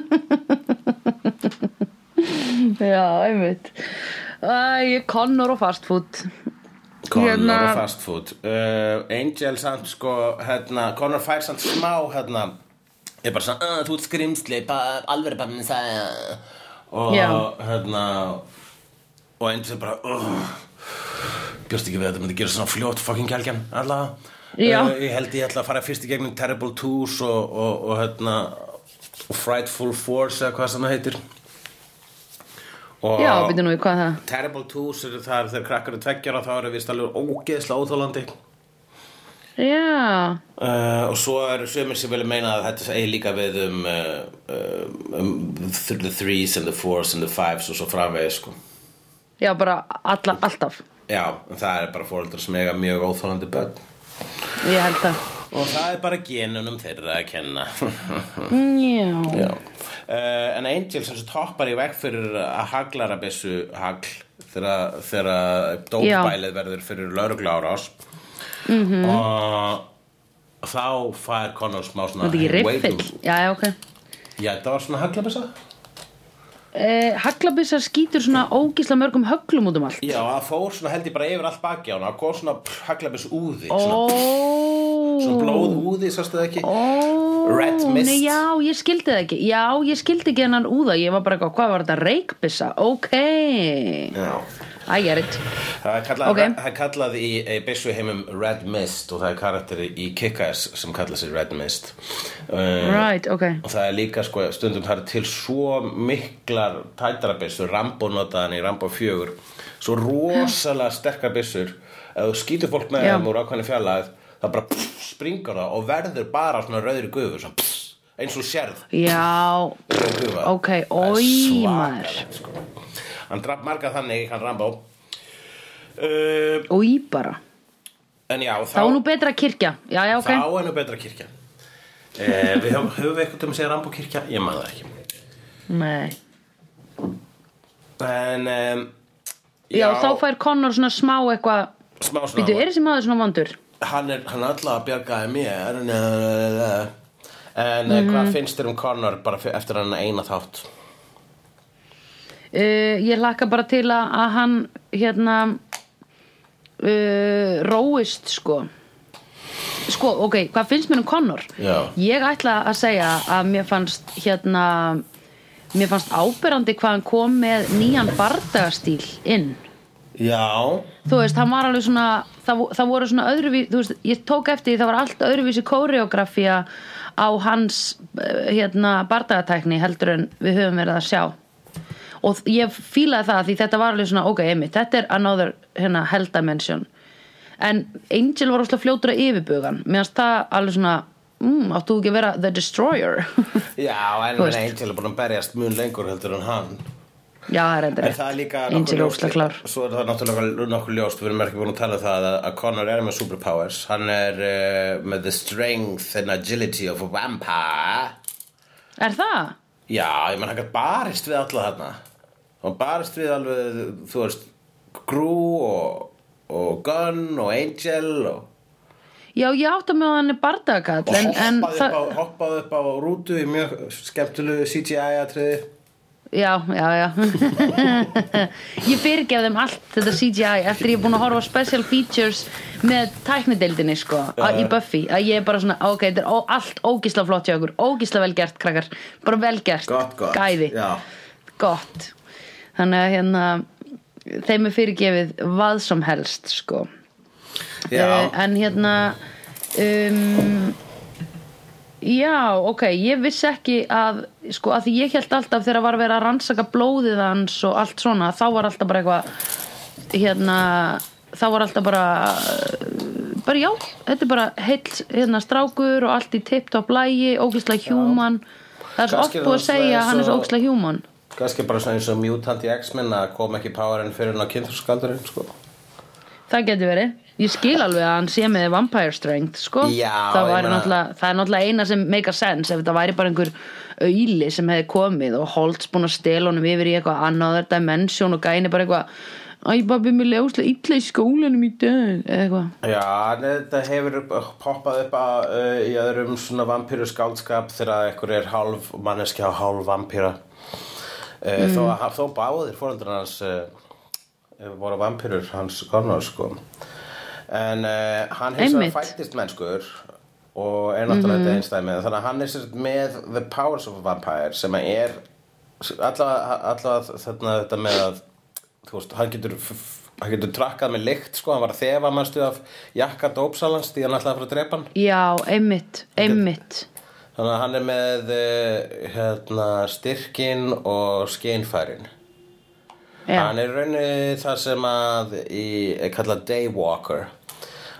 Já, einmitt. Æ, Connor og fast food. Connor Hérna- og fast food uh, Angel samt sko hérna, Connor fær samt smá hérna er bara svona, þú ert skrimsli alveg bara minn sagði og Já. hérna og Angel bara uh, bjóst ekki við að þetta myndi gera svona fljótt fucking kjálkjan Já. uh, ég held ég ætla að fara fyrst í gegnum Terrible Twos og, og, og hérna og Frightful Force eða hvað sem það heitir og Já, nú í hvað er það? Terrible Twos eru þar þegar krakkar er tveggjara þá eru vist alveg ógeðslega óþólandi Já, uh, og svo eru sömur sem vilja meina að þetta eigi líka við um, uh, uh, um the threes and the fours and the fives og svo framvegis sko. já, bara alla, alltaf. já, en það er bara fóreldrar sem eiga mjög óþólandi börn Ég held það. og það er bara genunum þeirra að kenna Já. Já. Uh, en Angel sem svo toppar í veg fyrir að haglarabissu hagl þegar, dópbælið verður fyrir laurugla árás Mhm. -hmm. og þá fær Connor smá svona riffill. Já, já, ok. Já, þetta var svona haglabissa Eh, Haglabissar skýtur svona ógísla mörgum höglum út um allt. Já, það fór svona held ég bara yfir allt baki á hana Það kom svona haglabiss úði svona, svona blóð úði, sástu það ekki Ó, Red mist. Nei, já, ég skildi það ekki Já, ég skildi ekki hennan úða Ég var bara hvað var þetta, reikbissa Ok, Já I get it. Það er kallað, Ok. það er kallað í, í byssu heimum Red Mist og það er karakteri í Kick-Ass sem kallað sér Red Mist. Uh, Right, ok. og það er líka sko, stundum það er til svo miklar tætarabissur Rambo notaðan í Rambo 4 svo rosalega sterkar byssur. Ef þú skýtur fólk með þeim úr ákvæmni fjarlæð það bara pff, springur það og verður bara svona rauðri gufu svona, pff, eins og sérð. Já, Ok, maður. sko. Hann draf marga þannig hann Rambo uh, og í bara en já þá, Þá er nú betra kirkja Já, já, ok þá er nú betra kirkja uh, við höfum, höfum við eitthvað um að segja Rambo kirkja ég maður það ekki Nei En um, Já, þá fær Connor svona smá eitthvað smá svona Býtu, er þessi maður svona vondur? Hann er, hann er alltaf að bjargaði mér En, en mm Mhm. hvað finnst þér um Connor bara eftir hann eina þátt? Uh, ég hlakka bara til að, að hann hérna uh, róist sko sko, ok, hvað finnst mér um Connor? Já. Ég ætla að segja að mér fannst hérna mér fannst áberandi hvað hann kom með nýjan bardagastíl inn Já þú veist, hann var alveg svona það, það voru svona öðruvísi, þú veist, ég tók eftir það var allt öðruvísi kóreografía á hans eh, hérna bardagatækni heldur en við höfum verið að sjá og ég fílaði það því þetta var alveg svona, ok, einmitt, þetta er another hérna, hell dimension en Angel var óslega fljótur að yfirbugan finnst það alveg svona mm, áttu ekki að vera The Destroyer? Já, en. Angel er búin að berjast mun lengur heldur en hann. Já, það er enda En það er líka Angel er óslega klár. Svo er það náttúrulega nokkuð ljóst Við erum ekki búin að tala um það að, Connor er með superpowers. Hann er uh, með the strength and agility of a vampire. Er það? Já, ég menn hann gætt barist við alla þarna Hann barist við alveg, þú veist Gru og, og Gunn og Angel og já, ég átta með að hann bardagakall og en, en hoppaði, upp á, hoppaði upp á rútu í mjög skemmtilegu CGI-atriði Já, já, já. Ég fyrirgef þeim allt þetta CGI eftir ég er búin að horfa á special features með tæknideildinni sko Já, í. Buffy. Að ég er bara svona, ok, þetta er ó, allt ógísla flott hjá okkur, ógísla vel gert krakkar, bara vel gert, Gott, gott. Gæði. Gott þannig að hérna þeim er fyrirgefið hvað sem helst sko. Já. Eh, en hérna um, já, ok ég vissi ekki að sko, að ég held alltaf þegar var að vera að rannsaka blóðið hans og allt svona þá var alltaf bara eitthvað hérna, þá var alltaf bara bara já, þetta er bara heill hérna, strákur og allt í tipp-topp lægi, ógislega human. Það er svo oft búið að segja að hann er svo og- ógislega Kannski bara svona eins og Mutant í X-Men að kom ekki powerinn fyrir hann á kynþurskaldurinn sko. Það getur verið. Ég skil alveg að hann sé með vampire strength, sko. Já, það, náttúrulega, það er náttúrulega eina sem make a sense ef þetta væri bara einhver auðli sem hefði komið og Holtz búin að stela honum yfir í eitthvað another dimension og gæni bara eitthvað Æ, babbi, mér leðuslega illa í skólanum í dag eða eitthvað. Já, þetta hefur poppað upp að, uh, í öðrum svona vampíru skáldskap þegar einhver er hálf manneskja og hálf vampíra uh, þó, að, þó báðir fóreldur hans uh, voru vampírur hans Connor sko. En hann vegar Einmitt. fættist mennskur og er náttúrulega þetta einstæmi þannig að hann er sér með the powers of a vampire sem er þarna þetta með að þú veist, hann getur hann getur trakkað með lykt sko, hann var að þefa mannstu af jakka dópsalans því hann ætlaði að fara að drepa hann. Já, einmitt, einmitt. Þannig að hann er með eh, hérna, styrkin og skeinfærin Já, hann er rauninni það sem að í, er kallað Daywalker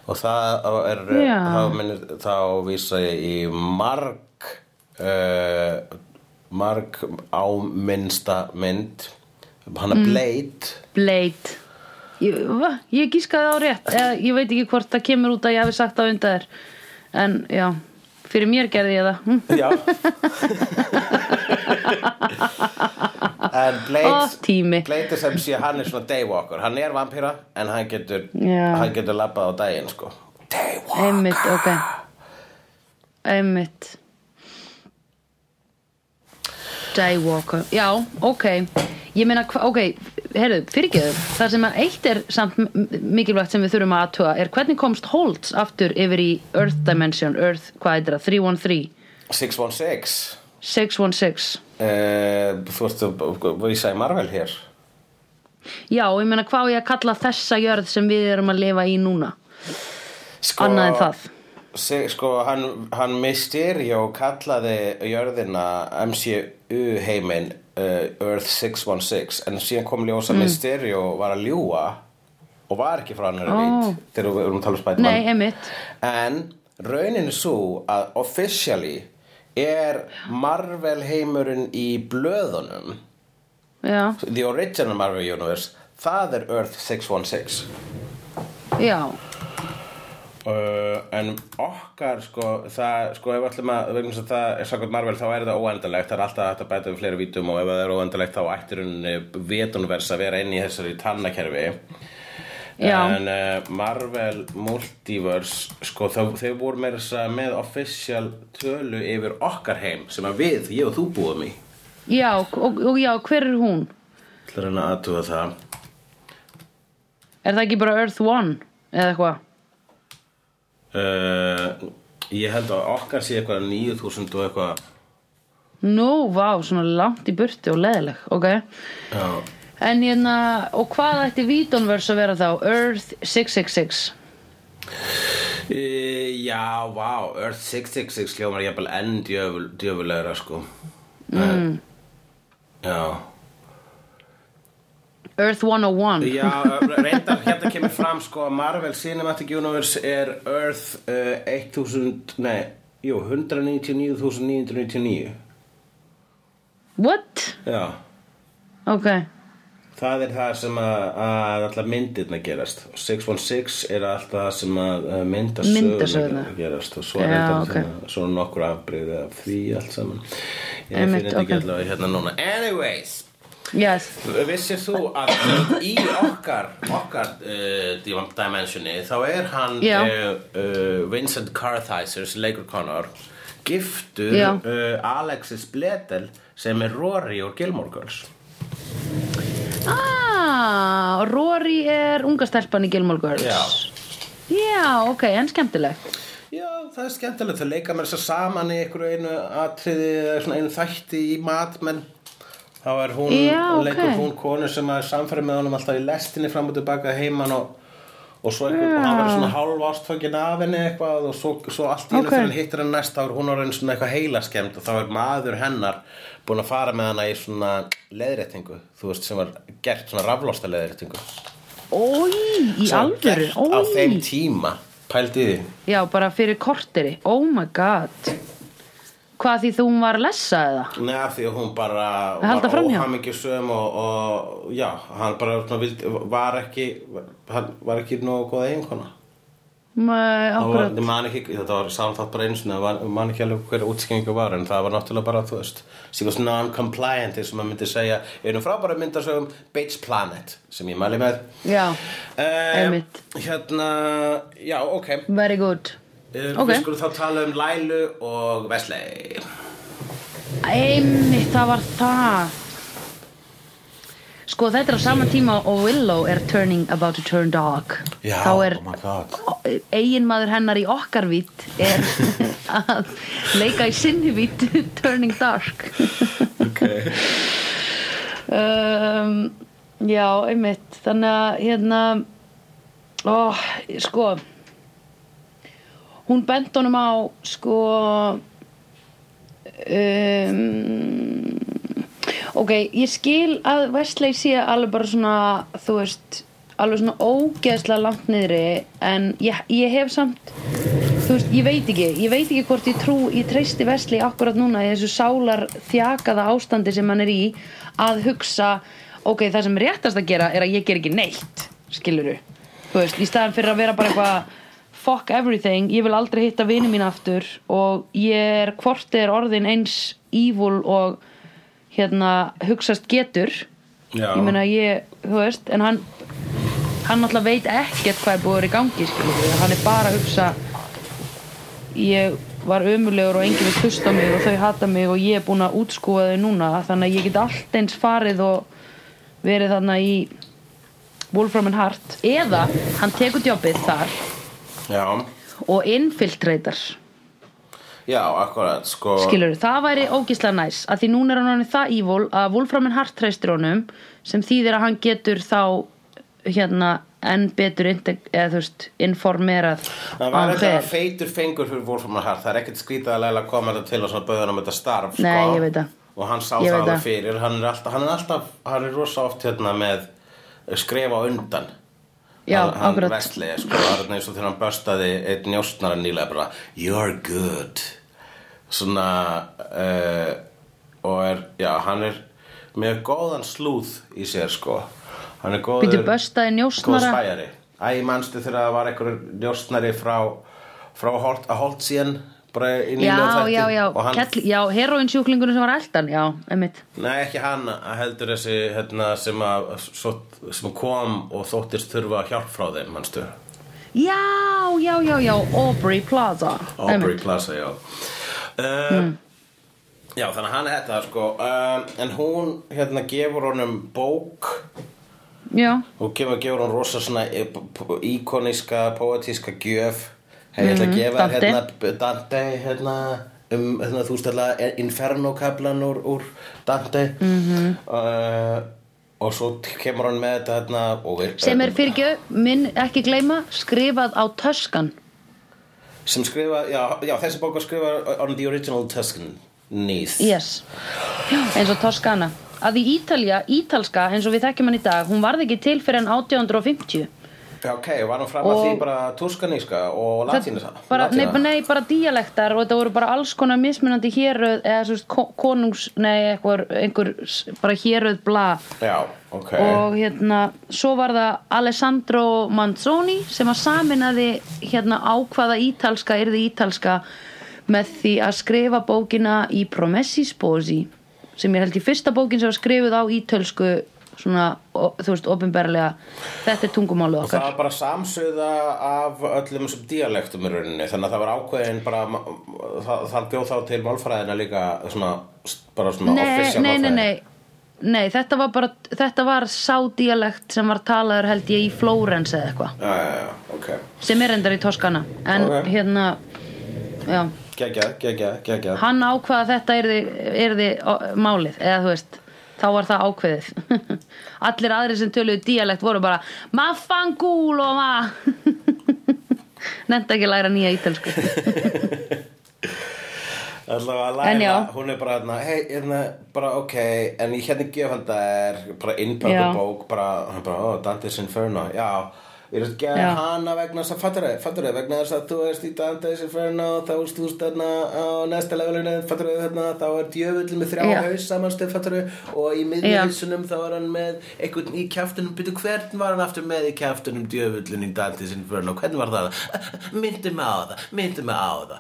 og það er Já. þá, minnir, þá vísa ég í marg uh, marg áminnsta mynd hann er Blade Blade. Ég, ég gískaði á rétt. Eða, ég veit ekki hvort það kemur út að ég hafi sagt undan þér. En já, fyrir mér gerði ég það. Hm. Já En Blade Ó, tími. Blade er sem sé hann er svona daywalker Hann er vampíra en hann getur Já. Hann getur labbað á daginn sko Daywalker Einmitt, ok Einmitt Daywalker Já, ok Ég meina, ok, heyrðu, fyrirgeðu Það sem að eitt er samt mikilvægt sem við þurfum að aðtuga er hvernig komst Holtz aftur yfir í Earth Dimension Earth, hvað heitir það, 313 616 616 uh, Þú veist vísa í Marvel hér? Já, ég meina, hvað ég að kalla þessa jörð sem við erum að lifa í núna? Sko, Annað en það. Sko, hann, hann Mysterio kallaði jörðina MCU heiminn Earth 616 en síðan kom ljósa Mm. Mysterio var að ljúga og var ekki frá hann Ó. oh. þegar við erum að tala um einmitt En raunin er svo að officially er Marvel heimurinn í blöðunum Já, The original Marvel Universe Það er Earth 616 já, uh, En okkar sko Það sko ef þess að það er sakvæmt Marvel þá er það óendalegt Það er alltaf að bæta við fleiri vítum og ef það er óendalegt þá ættir hún vetunvers að vera inn í þessari tannakerfi Já. En uh, Marvel Multiverse sko þá, þau voru meira þess að með official tölu yfir okkar heim sem að við, ég og þú búum í já, og, og já, hver er hún? Það er hann að aðtuga það Er það ekki bara Earth One eða eitthvað? Uh, Ég held að okkar sé eitthvað 9000 og eitthvað. Nú, vá, svona langt í burti og leðileg, ok. Já. En hérna, og hvað ætti Vítonverse að vera þá? Earth 666 Uh, já, vá, Earth 666 hljómar jafnvel enn djöful, djöfulegra sko. Mm. Já Earth 101 Já, reyndar hérna kemur fram sko að Marvel Cinematic Universe er Earth uh, 1000, nei, jú, 199.999 What? Já, Ok, það er það sem að, að alltaf myndirna gerast. 616 er alltaf það sem að Myndasögurnar. gerast og svo er þetta ok. svona, svona nokkur afbrigði af því allt saman. Ég finn þetta ekki allavega hérna núna. Anyways yes. Vissir þú að í okkar okkar uh, dimensioni þá er hann Já. uh, uh, Vincent Kartheiser sem leikur Connor giftur uh, Alexis Bledel sem er Rory úr Gilmore Girls. Ah, Rory er unga stelpan í Gilmore Girls. Já. Já, ok, en skemmtileg. Já, það er skemmtilegt. Að leika mér þess að saman í einhverju einu atriði eða einu þætti í matmenn þá er hún, Já, ok. leikur hún konu sem að samfæri með honum alltaf í lestinni fram og tilbaka heiman og, og svo einhver, og hann verður svona hálf ástfangin af henni eitthvað og svo, svo allt í henni Ok. þegar hann hittir hann næst þá er hún orðin svona eitthvað heilaskemmt og þá er maður hennar búin að fara með hana í svona leðréttingu, þú veist, sem var gert svona raflosta leðréttingu Ói, í alvöru? gert á þeim Ói, tíma, pældi því. Já, bara fyrir korteri. Oh my god Hvað því þú var að lesa eða? Nei, því að hún bara halda var óhamingjusöm og, og já, hann bara var ekki hann var ekki nógu góð eiginkona. Nei, var, akkurat. ég man ekki, þetta var samþátt bara einu sinni, ég man ekki alveg hverja útskynningu var en það var náttúrulega bara, þú veist was non-compliant, eins og maður myndi segja einu frábæra myndasögum, Bates Planet sem ég mæli með. Já, um, Einmitt. Hérna, já, ok. Very good okay. Ok. Við skulum þá tala um Lælu og Wesley. Einmitt, það var það. Sko, þetta er á sama tíma og Willow er turning about to turn dark. Já, Þá er oh my god. eiginmaður hennar í okkar vít er að leika í sinni vít turning dark. Ok. Um, Já, einmitt. Þannig að hérna ó, sko hún bent honum á sko um, ok, ég skil að Wesley sé alveg bara svona þú veist, alveg svona ógeðslega langt niðri en ég, ég hef samt þú veist, ég veit ekki, ég veit ekki hvort ég trú ég treysti Wesley akkurat núna í þessu sálar þjakaða ástandi sem hann er í að hugsa ok, það sem réttast að gera er að ég ger ekki neitt skiluru, þú veist, í staðan fyrir að vera bara eitthvað fuck everything, ég vil aldrei hitta vini mín aftur og ég er hvort er orðin eins evil og hérna hugsast getur Já. ég meina ég, þú veist en hann hann náttúrulega veit ekkert hvað er búið að vera í gangi skilur hann er bara að hugsa ég var ömulegur og enginn vil hlusta mig og þau hata mig og ég er búin að útskúfa þau núna þannig að ég get allt eins farið og verið þarna í Wolfram and Hart eða hann tekur jobbið þar Já, og infiltreitar já, akkurat, sko. Skilur, það væri ógislega næs að því núna er hann það evil að Wolfram and Hart treystir honum sem þýðir að hann getur þá hérna enn betur eða þú veist, informerað Það var hver. feitur fengur fyrir Wolfram Hart. Það er ekkert skrítið að koma þetta til og svona bauða hann um þetta starf Nei, sko. ég veit það. Og hann sá Ég það alveg fyrir. Hann er, alltaf, hann er alltaf, hann er rosa oft hérna með skrifa á undan Já, hann, hann akkurat. Wesley, sko, það er eins og þegar hann börstaði einn njóstnara nýlega bara You're good. Svona uh, og er, já, hann er með góðan slúð í sér, sko. Hann er góður Býtu böstaði góð njósnara spæjari. Æ, manstu þegar það var einhver njóstnari frá, frá Holt, að Holtzien bara í Já, nýlega þætti. já, já, Kell, já heroinsjúklingunum sem var eldan Já, einmitt. Nei, ekki hann heldur þessi hérna, sem, að, sem kom og þóttist þurfa hjálp frá þeim, manstu? Já, já, já, já, Aubrey Plaza Aubrey einmitt. Plaza, já. Uh, Já, þannig að hann er þetta sko uh, en hún hérna gefur honum bók. Já, og gefur, gefur hún rosa svona í- p- íkoníska, poetíska gjöf hei, ég ætla að gefa Mhm, Dante. hérna Dante hérna um, hérna, þú veist alltaf Inferno-kablan úr, úr Dante Mhm. -hmm. uh, og svo kemur hann með þetta hérna og er, sem er fyrir ekki minn ekki gleyma skrifað á töskan sem skrifa, já, já þessi bók skrifa on the original Tuscanese Yes, Já, eins og Toskana að því Ítalja, ítalska eins og við þekkjum hann í dag hún varð ekki til fyrir en 1850 Já, ok, var hann fram að því bara túskaníska og latínusa? bara, nei, nei, bara díalektar og þetta voru bara alls konar mismunandi héröð eða svo veist, ko- konungs, nei, einhver, einhver bara héröð bla Já, ok. og hérna, svo var það Alessandro Manzoni sem að saminaði hérna ákvaða ítalska, yrði ítalska með því að skrifa bókina í Promessi Sposi sem ég held í fyrsta bókin sem var skrifuð á ítölsku svona, þú veist, opinberlega þetta er tungumálið Og það okkar. var bara samsöða af öllum þessum dialektum í rauninni. Þannig að það var ákveðin bara það, það bjóð þá til málfræðina líka svona, bara svona nei, official nei, nei, nei. Nei, þetta var bara, þetta var sádíalekt sem var talaður held ég í Flórens eða eitthvað, Já, já, já, ok. Sem er endar í Toskana. En Ok. hérna já, Geggjað, geggjað, geggjað. Hann ákvaða að þetta yrði ó, málið, eða þú veist þá var það ákveðið. Allir aðrir sem töluðu díalekt voru bara maffangulo ma. Nefndi ekki að læra nýja ítölsku. Alltaf að læra, hún er bara hérna, hei, hérna, bara ok, en ég hérna gef hann það er bara Já. bók, bara, bara, ó, Dante's Inferno, já, ég er að gefa Já. hana vegna þess að, fattur þau, fattur þau, vegna þess að þú veist í Dante's Inferno, þá veist þú veist þarna á næsta levelinu, fattur þau, þarna, þá er djöfull með þrjá Já. haus samanstöð, fattur þau, og í Já. miðjuhausunum þá er hann með einhvern í kjaftunum, byrju, hvern var hann aftur með í kjaftunum djöfullin í Dante's Inferno, hvernig var það? Myndi mig á það, myndi mig á það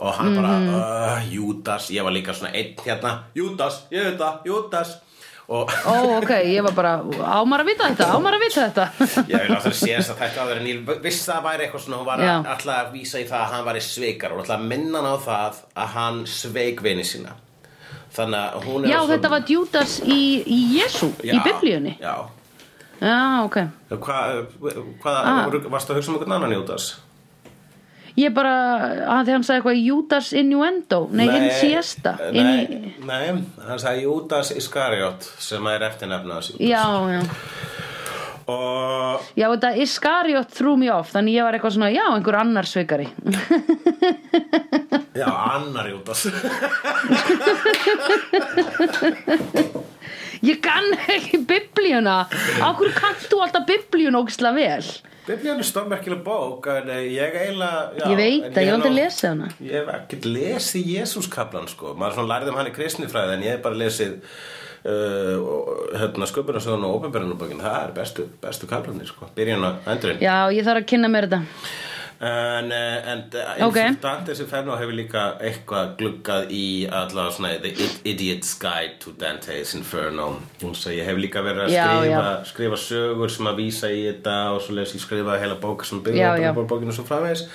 og hann bara, Mhm. uh, Júdas ég var líka svona einn hérna Júdas, ég veit það, Júdas og ó ok, ég var bara ámar að vita þetta, ámar að vita þetta ég vil alltaf sé þess að þetta en ég vissi að það væri eitthvað svona, hún var Já. alltaf að vísa í það að hann væri sveikar og alltaf að minna hann á það að hann sveik vini sína þannig að hún er já, svona, þetta var Judas í, í Jésu, í Já, biblíunni já, já, ok hvað hva, Ah. varstu að hugsa um einhvern annan Júdas? Ég bara, að því hann sagði eitthvað Judas innuendo, nei, nei hinn siesta inn nei, í, nei, hann sagði Júdas Iskariot sem er eftirnefna hans Júdas. Já, já. Og Já, þetta Iskariot threw me off Þannig ég var eitthvað svona, já, einhver annar svikari. Já, annar Júdas Ég kann ekki biblíuna. Á hverju kannt þú alltaf biblíuna ógislega vel? Biblíun er stórmerkileg bók en eh, ég eiginlega já, Ég veit að ég aldrei nú- lesið hana. Ég hef ekkert lesið Jésúskaplan sko. Maður svona lærði um hann í kristnifræði en ég hef bara lesið uh, hérna, sköpunarsögun og ópenbjörnubókin það er bestu, bestu kaplanir sko. Byrjun á endurinn Já, ég þarf að kynna mér þetta En, eh, en Ok. okay. Dante's Inferno hefur líka eitthvað gluggað í allavega svona The Id- Idiot's Guide to Dante's Inferno og ég hef líka verið að Já, skrifa, já. skrifa sögur sem að vísa í þetta og svo les ég skrifa heila bók sem Já, byrja já. bókinu svo framvegis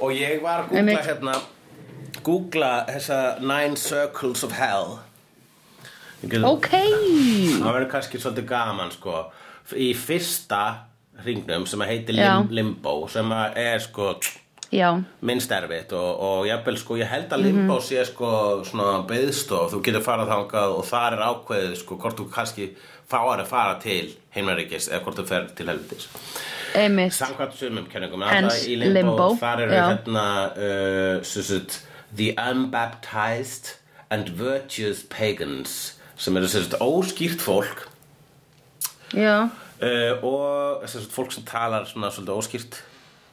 og ég var að googla hérna googla þessa Nine Circles of Hell get- Ok það verður kannski svolítið gaman sko í fyrsta hringnum sem að heitir Já. lim, Limbo sem að er sko Já, minnst erfitt og, og jafnvel sko ég held að Mhm. limbo sé sko svona beðstof, þú getur farað þangað og þar er ákveðið sko hvort þú kannski fáar að fara til heimnaríkis eða hvort þú fer til helvitis. Samkvæmt sumum kenningum í limbo, limbo, þar eru hérna uh, sagt, the unbaptized and virtuous pagans sem eru svo sagt, óskýrt fólk. Já, uh, og svo sagt, fólk sem talar svona svolítið óskýrt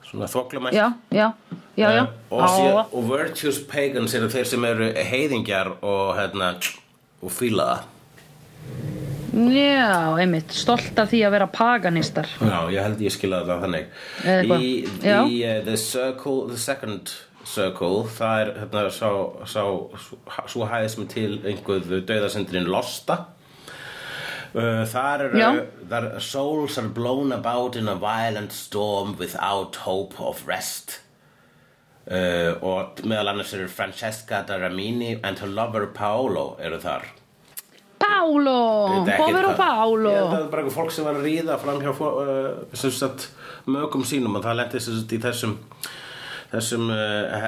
svona Já, já Eh, og, og virtuous pagans eru þeir sem eru heiðingjar og hérna og fíla það. Já, einmitt. Stolt af því að vera paganistar. Já, ég held ég skilja það þannig. Í, í uh, the circle, the second circle það er hérna svo hæð sem er til einhverju dauðasendurinn Losta uh, þar eru þar, souls are blown about in a violent storm without hope of rest. Uh, og meðal annars eru Francesca Daramini and her lover Paolo eru þar. Ekki povero Pálo Ég það er bara fólk sem var að ríða fram hjá uh, sagt, mögum sínum og það lendi þessum þessum uh,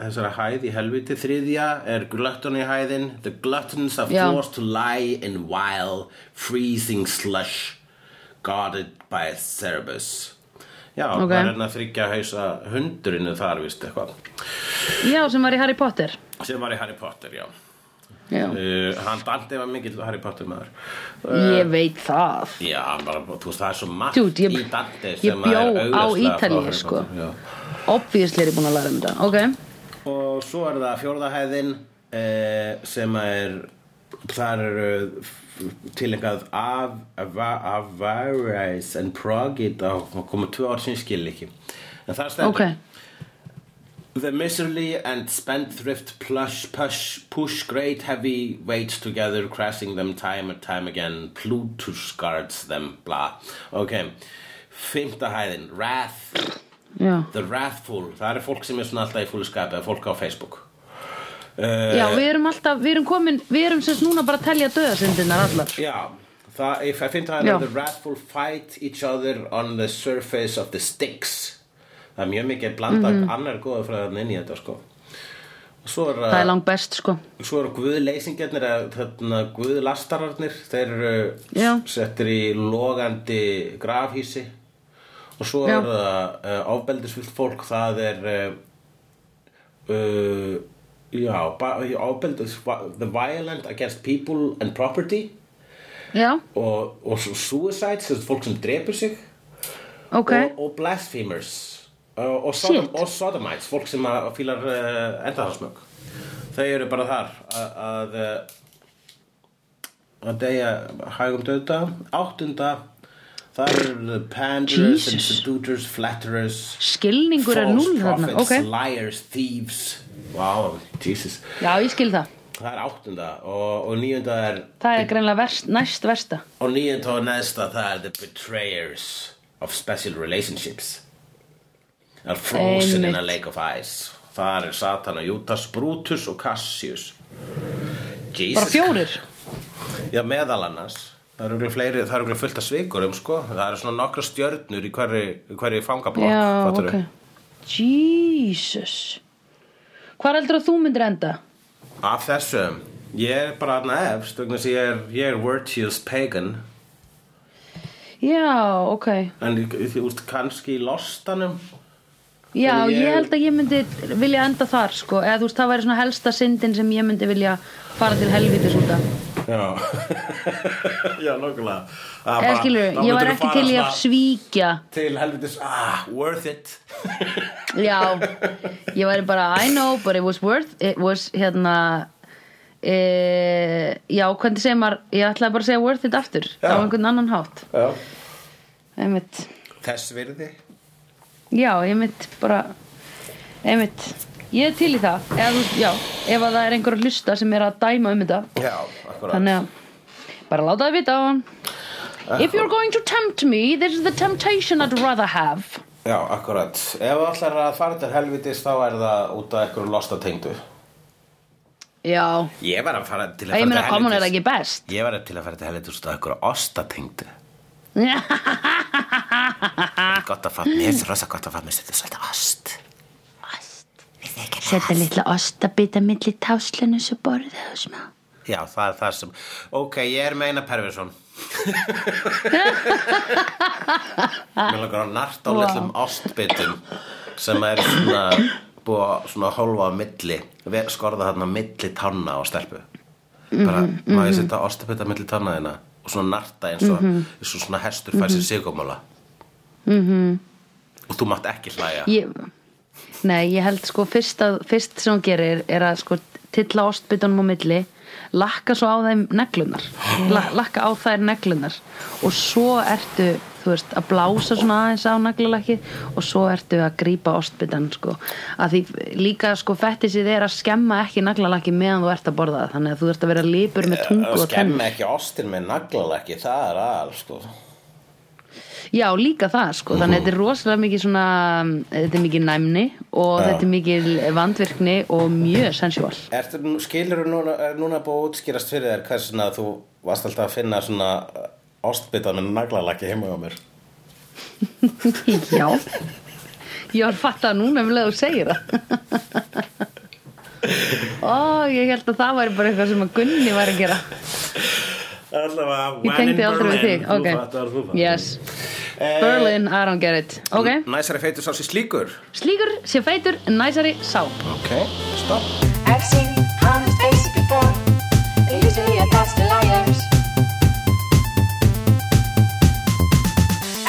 þessara hæð í helviti. Þriðja er glutton í hæðin. The gluttons are forced to lie in vile freezing slush guarded by Cerberus. Já, Ok. það er hérna þryggja hausa hundurinn þar vist eitthvað. Já, sem var í Harry Potter. Sem var í Harry Potter, Já. Uh, Hann Dante var mikill Harry Potter maður. Ég veit það. Já, bara, þú veist, það er svo margt Dude, ég- í Dante sem bjó er á frá Ítalíu, Harry sko. Obviously er ég búin að læra um þetta. Ok, Og svo er það fjórðahæðin eh, sem er þar eru tilengað af Avarice and Progit og koma tvö ár sem ég skil ekki. En það stendur ok The miserly and spendthrift plush push push great heavy weights together, crashing them time and time again. Plutus guards them, bla. Ok, fymta hæðin, Wrath, Já, The Wrathful. Það er fólk sem er svona alltaf í fúlu skapi, eða fólk á Facebook. Uh, Já við erum alltaf, við erum komin Við erum sérst núna bara að telja döðasyndirnar allar Já, það, fymta hæðin. The Wrathful fight each other on the surface of the sticks. Það er mjög mikið blanda mm -hmm. annar góða fræðan inn í þetta, sko. Er Það er langt best sko Svo eru guðleysingjarnir eða þarna guðlastararnir þeir eru Já. settir í logandi grafhísi og svo Já. er það uh, ofbeldisfullt fólk það er uh, já, ofbeldis the violent against people and property Já, og, og suicides, fólk sem drepur sig ok og, og blasphemers og, og, sodom, Shit. og sodomites fólk sem að fílar uh, endahansmögg þau eru bara þar að að, eh, deyja hægum döða áttunda það eru the panderers and Jesus. seducers, flatterers Skilningur er false núll þarna. prophets, Ok, liars, thieves. Wow, Jesus. Já ég skil það. Það er áttunda og, og níunda er Það er greinlega verst, næst versta. Og níunda og neðsta það er the betrayers of special relationships are frozen in a lake of ice. Það er Satan og Judas, Brutus og Cassius. Jesus Bara fjórir? Já meðal annars. Það eru örugglega fullt af svikurum sko. það eru svona nokkra stjörnur í hverri, í hverri fangablokk Já, ok. Jesus. Hvar heldur að þú myndir enda? af þessum. Ég er bara aðna efst ég er, er virtuous pagan. Já, ok. En þú veist kannski í lostanum Já, Ég- ég held að ég myndi vilja enda þar sko. Eða þú veist það væri svona helsta syndin sem ég myndi vilja fara til helvítis út af. Já, já, nokkulega Það eða skilur, ég var ekki til í að svíkja. Til helvitis, ah, worth it. Já, ég væri bara I know, but it was worth it was hérna e, já, hvernig segir maður ég ætlaði bara að segja worth it aftur Já. á einhvern annan hátt. Þess virði já, einmitt bara einmitt. Ég er til í það veist, já, ef að það er einhver að hlusta sem er að dæma um þetta. Já, þannig að bara láta það vita if you're going to tempt me this is the temptation I'd rather have. Já, akkurat. Ef ætlar að fara til helvitis þá er það út af einhverju losta tengdu já, Ég var að fara til að ég fara til helvitis. Ég var til að fara til helvitis út af einhverju osta tengdu Gott að fatta, mér rosa gott að fatta mér þetta svolítið ost. Ost? Við þið ekki Setja litla ostabita milli táslinu svo borðið það smá. Já, það er það sem Ok, ég er meina Perversson Mér langar að narta á Vá. litlum ostbitum sem er svona búið að svona hólfa á milli skorða þarna á milli tanna á stelpu. Bara, má ég setja ostbita milli tanna þina og svona narta eins og, eins og svona hestur fær sér sigumóla -hmm. og þú mátt ekki hlæja. Ég, nei, ég held sko fyrst, að, fyrst sem hún gerir er að sko tilla ostbitunum á milli lakka svo á þeim neglunar La, lakka á þær neglunar og svo ertu veist, að blása svona aðeins á naglalakki og svo ertu að grípa ostbitan sko, að því líka sko fettisið er að skemma ekki naglalakki meðan þú ert að borða það, þannig að þú ert að vera lipur með tungu og tenn skemmi ekki ostin með naglalekki það er aðal sko Já, líka það sko, þannig að þetta er rosalega mikið svona, þetta er mikið næmni og Já. þetta er mikið vandvirkni og mjög sensual. Ertu, nú- skilurðu núna, er núna búið að útskýrast fyrir þér hvað svona þú varst alltaf að finna svona ostbita með naglalakki heima hjá mér Já, ég var að fatta það núna um leið og segir það. Ó, ég held að það væri bara eitthvað sem að Gunni væri að gera. Allavega, Ég tengdi aldrei við þig, ok. Þú þú Yes, Eh, Berlin, I don't get it. Okay. Næsari feitur sá sér slíkur. Slíkur sér feitur, næsari sá. Ok, stopp. I've seen honest faces before. They're usually a past liars.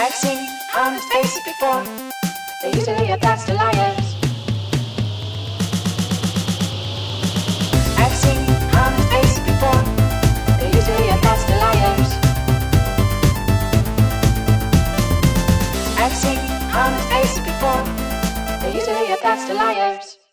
I've seen honest faces before. They're usually a past liars. honest face before. They're a pass to liars.